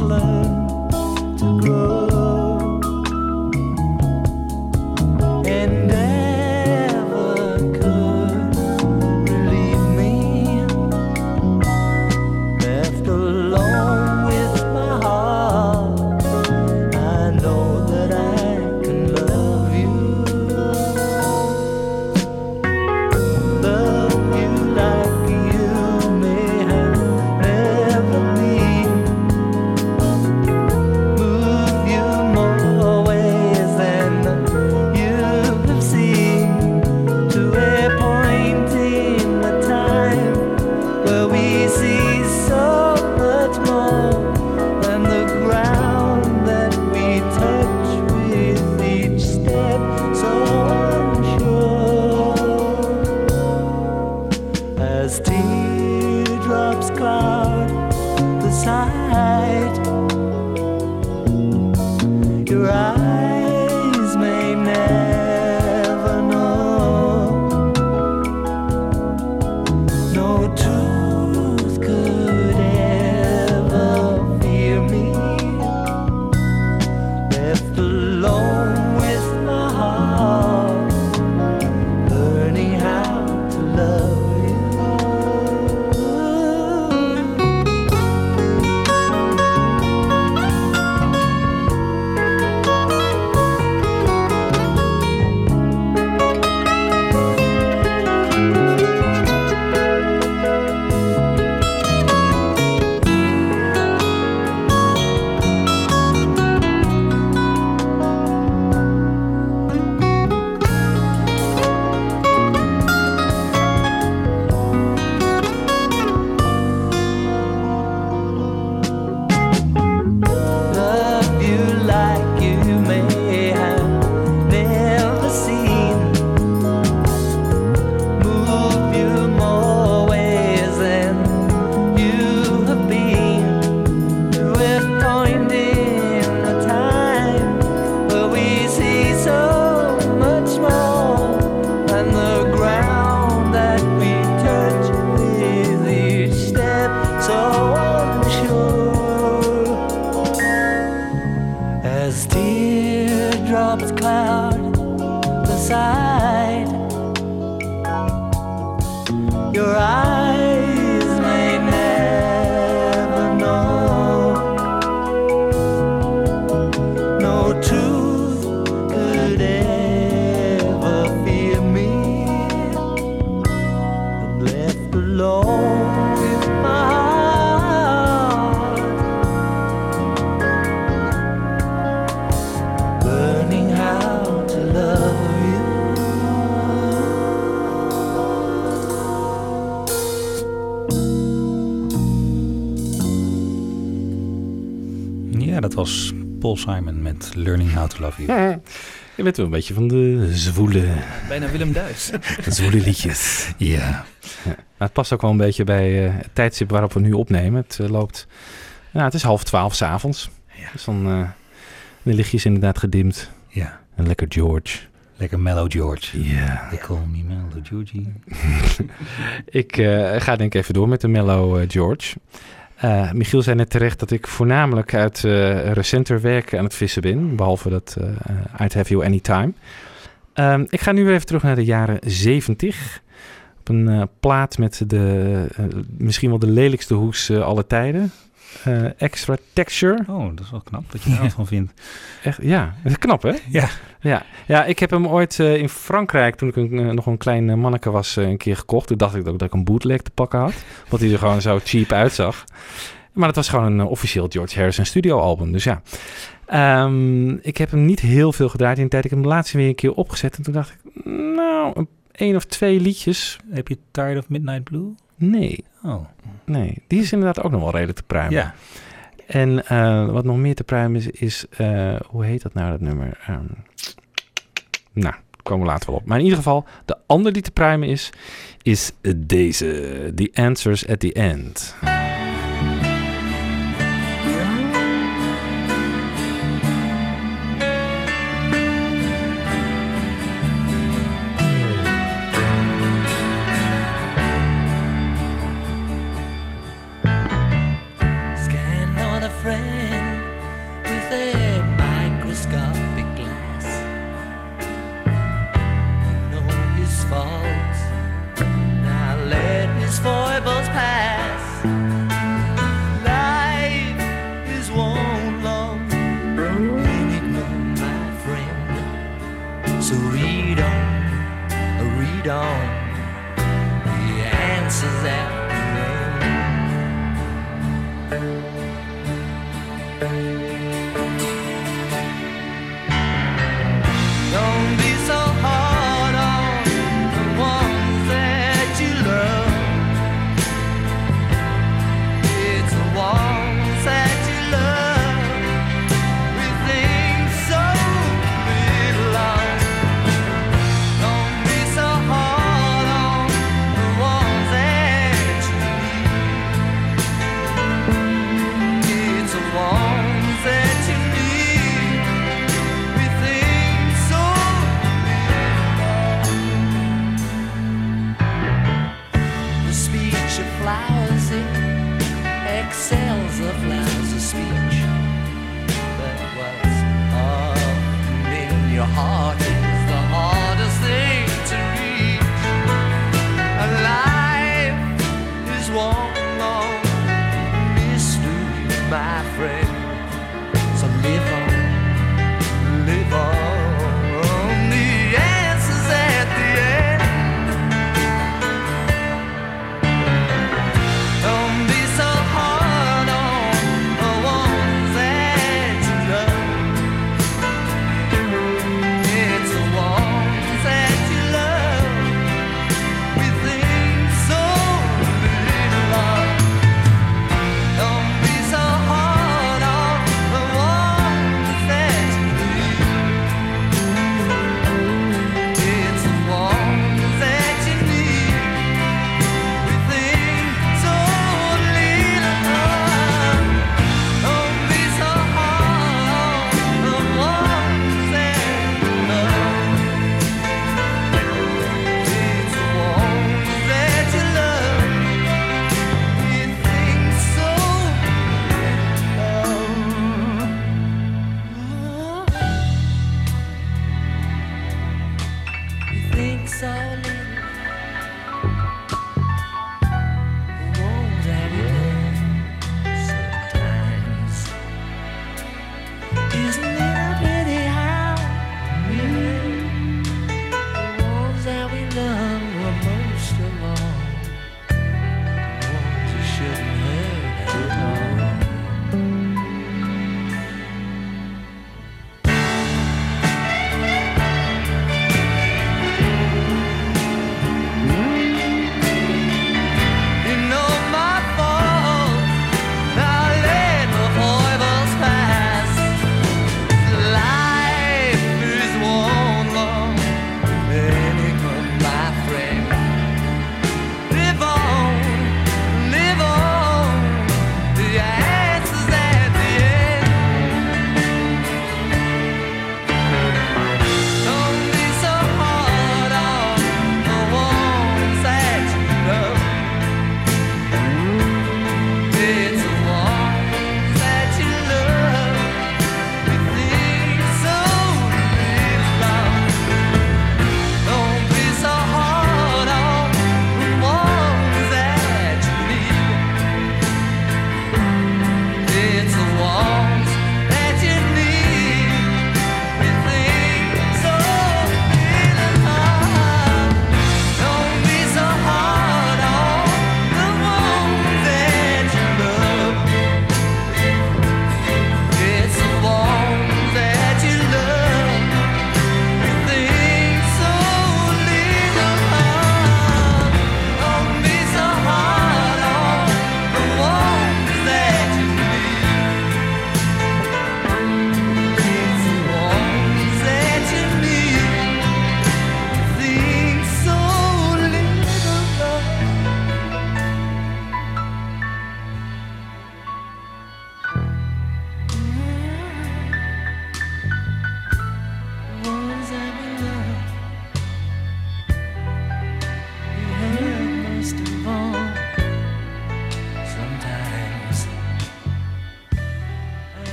[SPEAKER 7] love. Was Paul Simon met Learning How to Love You.
[SPEAKER 5] Je bent wel een beetje van de zwoele,
[SPEAKER 8] Bijna Willem Duis.
[SPEAKER 5] zwoele liedjes.
[SPEAKER 7] Ja.
[SPEAKER 5] Maar het past ook wel een beetje bij eh, het tijdstip waarop we nu opnemen. Het eh, loopt... Nou, het is half twaalf s'avonds. Dus dan... eh de lichtjes inderdaad gedimd.
[SPEAKER 7] Ja.
[SPEAKER 5] En lekker George.
[SPEAKER 7] Lekker Mellow George.
[SPEAKER 5] Ja.
[SPEAKER 7] They call me Mellow Georgie.
[SPEAKER 5] Ik eh, ga denk ik even door met de Mellow George. Eh, Michiel zei net terecht dat ik voornamelijk uit eh, recenter werk aan het vissen ben. Behalve dat eh I'd Have You Anytime. Ehm, ik ga nu weer even terug naar de jaren 70. Op een plaat met de misschien wel de lelijkste hoes aller tijden. Eh, extra Texture.
[SPEAKER 7] Oh, dat is wel knap dat je daar wat van vindt.
[SPEAKER 5] Echt, ja, dat is knap hè?
[SPEAKER 7] Ja.
[SPEAKER 5] Ja, ja ik heb hem ooit eh, in Frankrijk, toen ik een, eh, nog een klein manneke was, een keer gekocht. Toen dacht ik ook dat ik een bootleg te pakken had. Want hij er gewoon zo cheap uitzag. Maar het was gewoon een officieel George Harrison studio album. Dus ja. Ehm, ik heb hem niet heel veel gedraaid in de tijd. Ik heb hem laatst weer een keer opgezet. En toen dacht ik, nou, een, één of twee liedjes.
[SPEAKER 7] Heb je Tired of Midnight Blue?
[SPEAKER 5] Nee,
[SPEAKER 7] Oh.
[SPEAKER 5] Nee. Die is inderdaad ook nog wel redelijk te pruimen.
[SPEAKER 7] Ja.
[SPEAKER 5] En eh, wat nog meer te pruimen is, is eh, hoe heet dat nou, dat nummer? Ehm, nou, komen we later wel op. Maar in ieder geval, de ander die te pruimen is, is deze. The Answers at the End.
[SPEAKER 6] On, read on. The answers at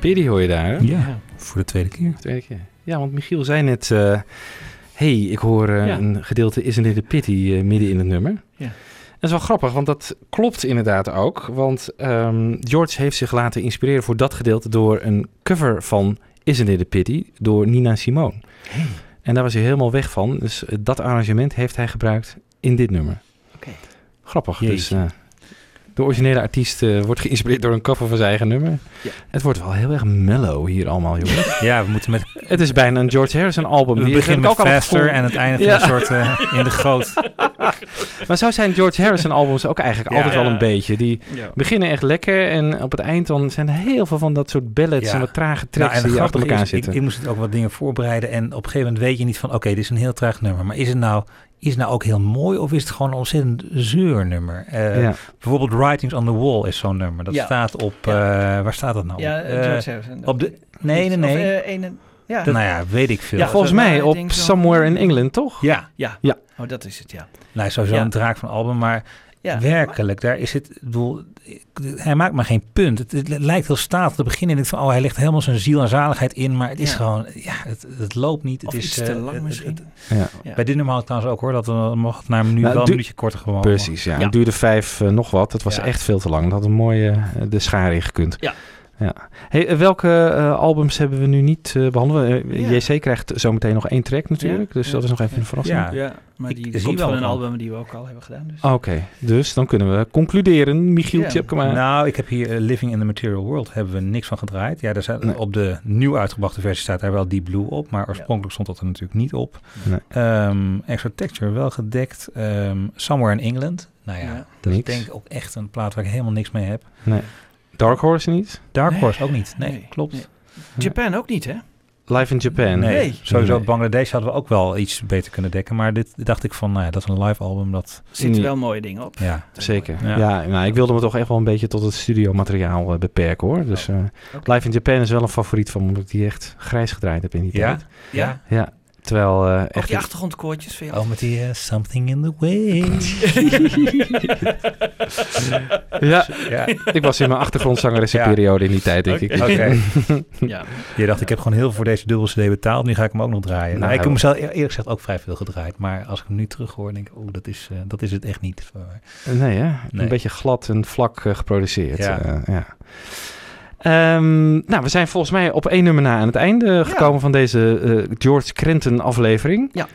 [SPEAKER 5] Pity hoor je daar, hè?
[SPEAKER 7] Ja, voor de tweede keer.
[SPEAKER 5] Tweede keer. Ja, want Michiel zei net... eh, hey, ik hoor eh,
[SPEAKER 8] Ja.
[SPEAKER 5] een gedeelte Isn't it a pity eh, midden in het nummer.
[SPEAKER 8] Ja.
[SPEAKER 5] Dat is wel grappig, want dat klopt inderdaad ook. Want ehm, George heeft zich laten inspireren voor dat gedeelte... door een cover van Isn't it a pity door Nina Simone. En daar was hij helemaal weg van. Dus dat arrangement heeft hij gebruikt in dit nummer.
[SPEAKER 8] Oké.
[SPEAKER 5] Grappig.
[SPEAKER 7] Jeetje.
[SPEAKER 5] Dus de originele artiest eh, wordt geïnspireerd door een cover van zijn eigen nummer.
[SPEAKER 8] Ja.
[SPEAKER 5] Het wordt wel heel erg mellow hier allemaal, jongens.
[SPEAKER 7] Ja, we moeten met...
[SPEAKER 5] het is bijna een George Harrison album.
[SPEAKER 7] We
[SPEAKER 5] Hier
[SPEAKER 7] beginnen met
[SPEAKER 5] ook al het
[SPEAKER 7] Faster en het eindigt
[SPEAKER 5] Ja.
[SPEAKER 7] in een soort eh, in de goot.
[SPEAKER 5] Maar zo zijn George Harrison albums ook eigenlijk altijd wel een beetje. Die beginnen echt lekker en op het eind dan zijn er heel veel van dat soort ballads en wat trage
[SPEAKER 7] Nou,
[SPEAKER 5] tracks
[SPEAKER 7] en
[SPEAKER 5] die achter elkaar
[SPEAKER 7] is, ik,
[SPEAKER 5] zitten.
[SPEAKER 7] ik moest het ook wat dingen voorbereiden. En op een gegeven moment weet je niet van... Oké, dit is een heel traag nummer. Maar is het nou, is nou ook heel mooi of is het gewoon een ontzettend zeurnummer? Eh
[SPEAKER 5] ja.
[SPEAKER 7] Bijvoorbeeld Writings on the Wall is zo'n nummer. Dat
[SPEAKER 8] Ja.
[SPEAKER 7] staat op... eh, waar staat dat nou?
[SPEAKER 8] Ja,
[SPEAKER 7] op?
[SPEAKER 8] eh, George Harrison.
[SPEAKER 7] op de... Nee, nee, nee.
[SPEAKER 8] ene- ja.
[SPEAKER 7] nou ja, weet ik veel.
[SPEAKER 8] Ja,
[SPEAKER 5] Volgens mij op Somewhere in England, toch?
[SPEAKER 7] ja.
[SPEAKER 8] ja.
[SPEAKER 5] Ja.
[SPEAKER 8] Oh, dat is het, ja.
[SPEAKER 7] Nou, sowieso een draak van album, maar
[SPEAKER 8] ja.
[SPEAKER 7] werkelijk, daar is het, ik bedoel, hij maakt maar geen punt. Het, het lijkt heel statig te beginnen en ik van, oh, hij legt helemaal zijn ziel en zaligheid in, maar het is
[SPEAKER 8] Ja.
[SPEAKER 7] gewoon, ja, het, het loopt niet. Het
[SPEAKER 8] Of
[SPEAKER 7] is
[SPEAKER 8] iets te
[SPEAKER 7] eh,
[SPEAKER 8] lang
[SPEAKER 7] het-
[SPEAKER 8] misschien.
[SPEAKER 7] het-
[SPEAKER 5] Ja.
[SPEAKER 8] Ja.
[SPEAKER 7] Bij dit nummer had ik trouwens ook hoor, dat we mocht naar een minuut
[SPEAKER 5] Nou,
[SPEAKER 7] wel een minuutje korter gewoon.
[SPEAKER 5] Precies, ja.
[SPEAKER 8] Ja.
[SPEAKER 5] Het duurde vijf eh, nog wat. Dat was
[SPEAKER 7] Ja.
[SPEAKER 5] echt veel te lang. Dat had een mooie eh, de schaar in gekund.
[SPEAKER 8] Ja.
[SPEAKER 5] Ja. Hey, eh, welke eh, albums hebben we nu niet eh behandeld? Eh,
[SPEAKER 8] Ja.
[SPEAKER 5] JC krijgt zometeen nog één track natuurlijk.
[SPEAKER 8] Ja.
[SPEAKER 5] Dus
[SPEAKER 8] Ja.
[SPEAKER 5] dat is nog even een verrassing.
[SPEAKER 7] Ja.
[SPEAKER 8] Ja, maar die komt
[SPEAKER 7] wel
[SPEAKER 8] een album die we ook al hebben gedaan. Dus.
[SPEAKER 5] Oké, dus dan kunnen we concluderen. Michiel
[SPEAKER 8] Ja.
[SPEAKER 5] Tjepkema.
[SPEAKER 7] Nou, ik heb hier Living in the Material World, hebben we niks van gedraaid. Ja, zijn,
[SPEAKER 5] Nee.
[SPEAKER 7] op de nieuw uitgebrachte versie staat daar wel Deep Blue op, maar oorspronkelijk stond dat er natuurlijk niet op.
[SPEAKER 5] Nee.
[SPEAKER 7] Ehm, Extra Texture wel gedekt. Ehm, Somewhere in England. Nou ja,
[SPEAKER 8] Ja.
[SPEAKER 7] dat is denk ik ook echt een plaat waar ik helemaal niks mee heb.
[SPEAKER 5] Nee. Dark Horse niet?
[SPEAKER 7] Dark
[SPEAKER 8] Nee.
[SPEAKER 7] Horse ook niet. Nee,
[SPEAKER 8] Nee.
[SPEAKER 7] klopt.
[SPEAKER 8] Nee. Japan ook niet, hè?
[SPEAKER 5] Live in Japan.
[SPEAKER 7] Nee,
[SPEAKER 8] Nee.
[SPEAKER 7] sowieso
[SPEAKER 5] Nee.
[SPEAKER 7] Bangladesh hadden we ook wel iets beter kunnen dekken. Maar dit dacht ik van, nou ja, dat is een live album. Dat,
[SPEAKER 8] Er
[SPEAKER 5] Nee.
[SPEAKER 8] wel mooie dingen op.
[SPEAKER 7] ja.
[SPEAKER 5] Zeker.
[SPEAKER 7] Ja.
[SPEAKER 5] Ja, nou, ik wilde me toch echt wel een beetje tot het studiomateriaal eh, beperken hoor. Dus eh,
[SPEAKER 8] Oké.
[SPEAKER 5] Live in Japan is wel een favoriet van me, omdat ik die echt grijs gedraaid heb in die
[SPEAKER 7] Ja?
[SPEAKER 5] tijd.
[SPEAKER 8] Ja?
[SPEAKER 5] Ja, terwijl eh,
[SPEAKER 8] Ook
[SPEAKER 5] echt...
[SPEAKER 8] die achtergrondkoortjes vind je
[SPEAKER 7] Oh, met die eh, Something in the Way.
[SPEAKER 5] ja,
[SPEAKER 7] ja.
[SPEAKER 5] ik was in mijn achtergrondzangeressieperiode in die tijd, denk ik.
[SPEAKER 7] Oké.
[SPEAKER 8] Ja.
[SPEAKER 7] Je dacht, ik heb gewoon heel veel voor deze dubbel CD betaald. Nu ga ik hem ook nog draaien. Nou,
[SPEAKER 5] Nou,
[SPEAKER 7] ik heb eer- eerlijk gezegd ook vrij veel gedraaid. Maar als ik hem nu terug hoor, denk ik, oeh, dat is, eh, dat is het echt niet.
[SPEAKER 5] Nee, hè?
[SPEAKER 7] Nee.
[SPEAKER 5] Een beetje glad en vlak geproduceerd.
[SPEAKER 7] Ja.
[SPEAKER 5] ja. Ehm, nou, we zijn volgens mij op één nummer na aan het einde gekomen van deze eh, George Crenton aflevering.
[SPEAKER 8] Ja.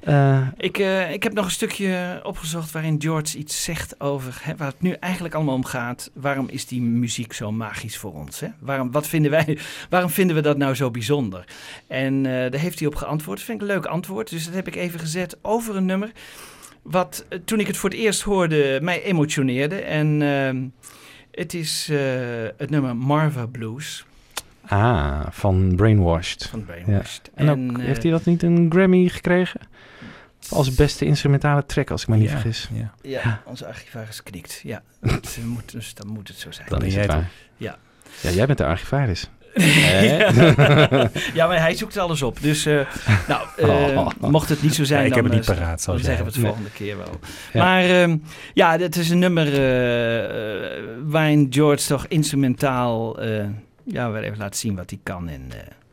[SPEAKER 5] Eh,
[SPEAKER 8] Ik, eh, ik heb nog een stukje opgezocht waarin George iets zegt over hè, waar het nu eigenlijk allemaal om gaat. Waarom is die muziek zo magisch voor ons? Hè? Waarom, wat vinden wij, waarom vinden we dat nou zo bijzonder? En daar heeft hij op geantwoord. Dat vind ik een leuk antwoord. Dus dat heb ik even gezet over een nummer. Wat toen ik het voor het eerst hoorde mij emotioneerde. En ehm, het is eh, het nummer Marva Blues
[SPEAKER 5] ah, van Brainwashed.
[SPEAKER 8] van Brainwashed.
[SPEAKER 5] En, ook,
[SPEAKER 8] eh,
[SPEAKER 5] heeft hij dat niet een Grammy gekregen? Als beste instrumentale track, als ik me niet
[SPEAKER 7] Ja,
[SPEAKER 5] vergis.
[SPEAKER 7] ja.
[SPEAKER 8] Ja, onze archivaris knikt. Ja, dat moet, dus dan moet het zo zijn.
[SPEAKER 5] Dan is
[SPEAKER 7] jij
[SPEAKER 5] het
[SPEAKER 7] het
[SPEAKER 5] waar.
[SPEAKER 8] Ja.
[SPEAKER 5] Ja, jij bent de archivaris.
[SPEAKER 8] ja, maar hij zoekt alles op. Dus eh, nou, eh,
[SPEAKER 5] Oh.
[SPEAKER 8] mocht het niet zo zijn,
[SPEAKER 7] ik
[SPEAKER 8] dan,
[SPEAKER 7] heb het niet
[SPEAKER 8] eh,
[SPEAKER 7] paraat,
[SPEAKER 8] dan zeggen we het volgende keer wel.
[SPEAKER 5] Ja.
[SPEAKER 8] Maar ehm, ja, het is een nummer waarin George toch instrumentaal ja, wel even laat zien wat hij kan. En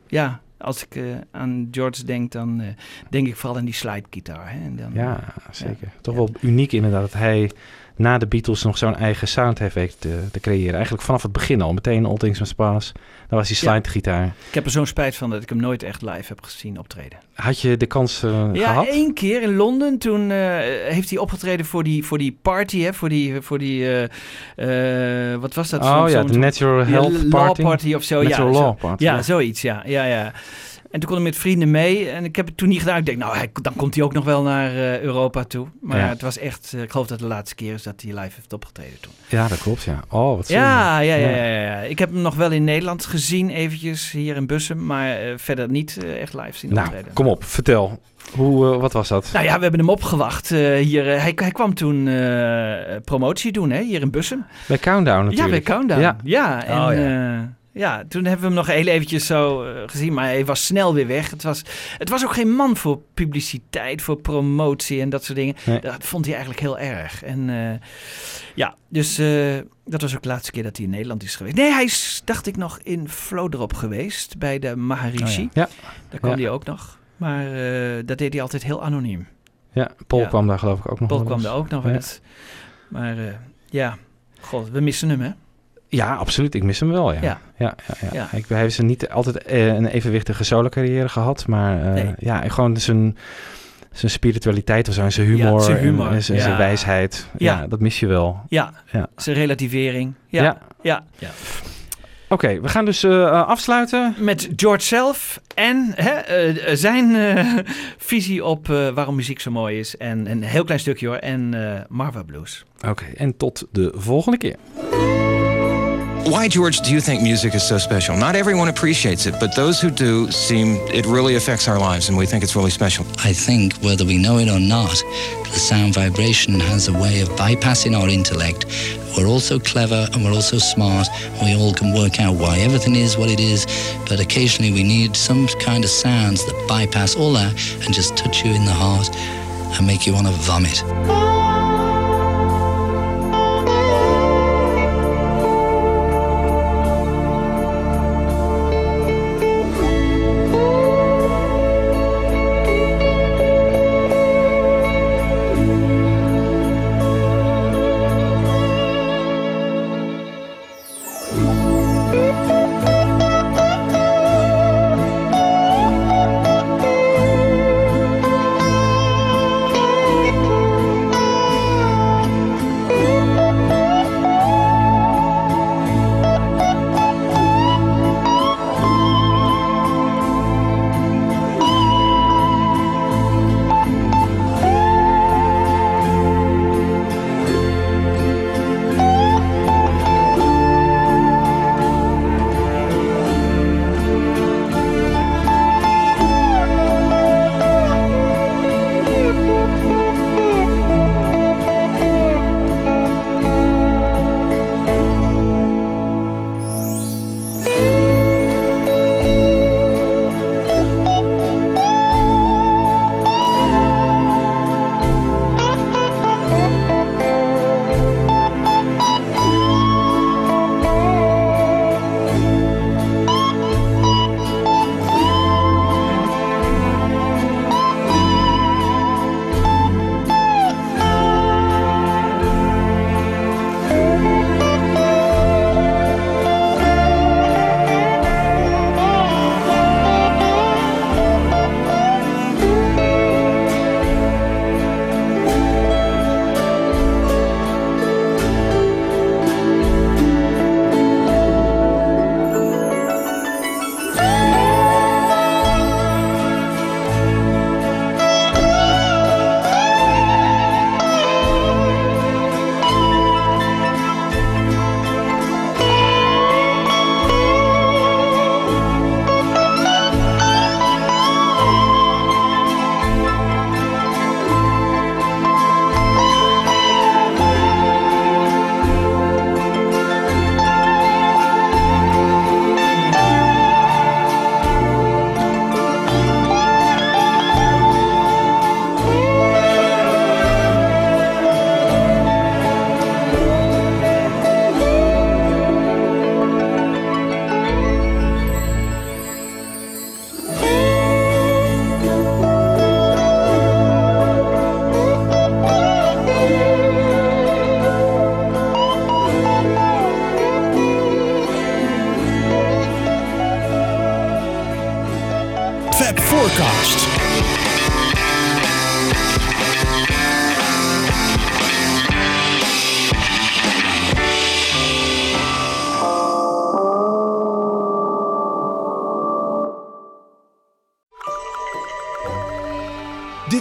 [SPEAKER 8] ja, als ik aan George denk, dan denk ik vooral aan die slidegitaar. Hè? En dan,
[SPEAKER 5] Ja, zeker. Toch
[SPEAKER 8] Ja.
[SPEAKER 5] wel uniek inderdaad dat hij na de Beatles nog zo'n eigen sound weten te, te creëren. Eigenlijk vanaf het begin al. Meteen All Things Must Pass. Dan was die
[SPEAKER 8] Ja.
[SPEAKER 5] slidegitaar.
[SPEAKER 8] Ik heb er zo'n spijt van dat ik hem nooit echt live heb gezien optreden.
[SPEAKER 5] Had je de kans eh,
[SPEAKER 8] Ja,
[SPEAKER 5] gehad?
[SPEAKER 8] één keer in Londen. Toen eh, heeft hij opgetreden voor die, voor die party, hè, voor die, voor die eh, wat was dat?
[SPEAKER 5] oh ja, de Natural Health
[SPEAKER 8] Law
[SPEAKER 5] Party.
[SPEAKER 8] Party of zo.
[SPEAKER 5] Natural
[SPEAKER 8] ja, zo-
[SPEAKER 5] Law Party.
[SPEAKER 8] Ja, zoiets, ja. ja, ja. En toen kon ik met vrienden mee. En ik heb het toen niet gedaan. Ik denk, nou, hij, dan komt hij ook nog wel naar eh, Europa toe. Maar
[SPEAKER 5] Ja.
[SPEAKER 8] het was echt, eh, ik geloof dat het de laatste keer is dat hij live heeft opgetreden toen.
[SPEAKER 5] Ja, dat klopt, ja. Oh, wat.
[SPEAKER 8] Ja, ja, ja,
[SPEAKER 5] Ja.
[SPEAKER 8] ja. Ik heb hem nog wel in Nederland gezien, eventjes hier in Bussum. Maar eh, verder niet echt live zien
[SPEAKER 5] Nou,
[SPEAKER 8] optreden.
[SPEAKER 5] kom op, vertel. Hoe, wat was dat?
[SPEAKER 8] Nou ja, we hebben hem opgewacht. hier, hij, hij kwam toen promotie doen, hè, hier in Bussum.
[SPEAKER 5] Bij Countdown
[SPEAKER 8] Ja, bij
[SPEAKER 5] natuurlijk.
[SPEAKER 8] Countdown. Ja,
[SPEAKER 5] Ja.
[SPEAKER 8] en
[SPEAKER 7] Oh,
[SPEAKER 8] ja. toen hebben we hem nog heel eventjes zo eh, gezien, maar hij was snel weer weg. Het was, het was ook geen man voor publiciteit, voor promotie en dat soort dingen.
[SPEAKER 5] Nee.
[SPEAKER 8] Dat vond hij eigenlijk heel erg. En eh, ja, dus eh, dat was ook de laatste keer dat hij in Nederland is geweest. Nee, hij is, dacht ik, nog in Vlodrop geweest bij de Maharishi.
[SPEAKER 7] Oh
[SPEAKER 5] Ja.
[SPEAKER 8] Daar kwam
[SPEAKER 5] Ja.
[SPEAKER 8] hij ook nog. Maar dat deed hij altijd heel anoniem.
[SPEAKER 5] Ja, Paul
[SPEAKER 8] Ja.
[SPEAKER 5] kwam daar geloof ik ook nog
[SPEAKER 8] Paul kwam
[SPEAKER 5] eens.
[SPEAKER 8] daar ook nog eens. Maar ja, god, we missen hem hè.
[SPEAKER 5] Ja, absoluut. Ik mis hem wel, ja.
[SPEAKER 8] Ja.
[SPEAKER 5] ja. ja, ja,
[SPEAKER 8] Ja.
[SPEAKER 5] Ik, hij heeft niet altijd eh, een evenwichtige solo-carrière gehad, maar eh,
[SPEAKER 8] Nee.
[SPEAKER 5] ja, gewoon zijn, zijn spiritualiteit of zo, en zijn humor,
[SPEAKER 8] Ja, zijn humor,
[SPEAKER 5] en, en zijn,
[SPEAKER 8] ja.
[SPEAKER 5] zijn wijsheid. Ja.
[SPEAKER 8] Ja.
[SPEAKER 5] dat mis je wel.
[SPEAKER 8] Ja,
[SPEAKER 5] Ja.
[SPEAKER 8] zijn relativering. Ja,
[SPEAKER 5] Ja.
[SPEAKER 8] ja. ja.
[SPEAKER 5] Oké, we gaan dus eh, afsluiten.
[SPEAKER 8] Met George zelf en hè, eh, zijn eh, visie op eh, waarom muziek zo mooi is. En een heel klein stukje hoor. En eh Marva Blues.
[SPEAKER 5] Oké, en tot de volgende keer.
[SPEAKER 10] Why, George, do you think music is so special? Not everyone appreciates it, but those who do seem it really affects our lives, and we think it's really special.
[SPEAKER 9] I think whether we know it or not, the sound vibration has a way of bypassing our intellect. We're also clever and we're also smart. We all can work out why everything is what it is, but occasionally we need some kind of sounds that bypass all that and just touch you in the heart and make you want to vomit.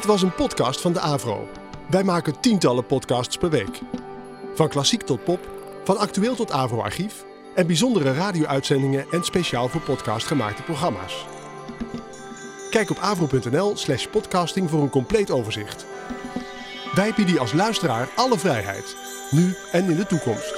[SPEAKER 11] Dit was een podcast van de Avro. Wij maken tientallen podcasts per week. Van klassiek tot pop, van actueel tot Avro-archief en bijzondere radio-uitzendingen en speciaal voor podcast gemaakte programma's. Kijk op avro.nl slash podcasting voor een compleet overzicht. Wij bieden als luisteraar alle vrijheid, nu en in de toekomst.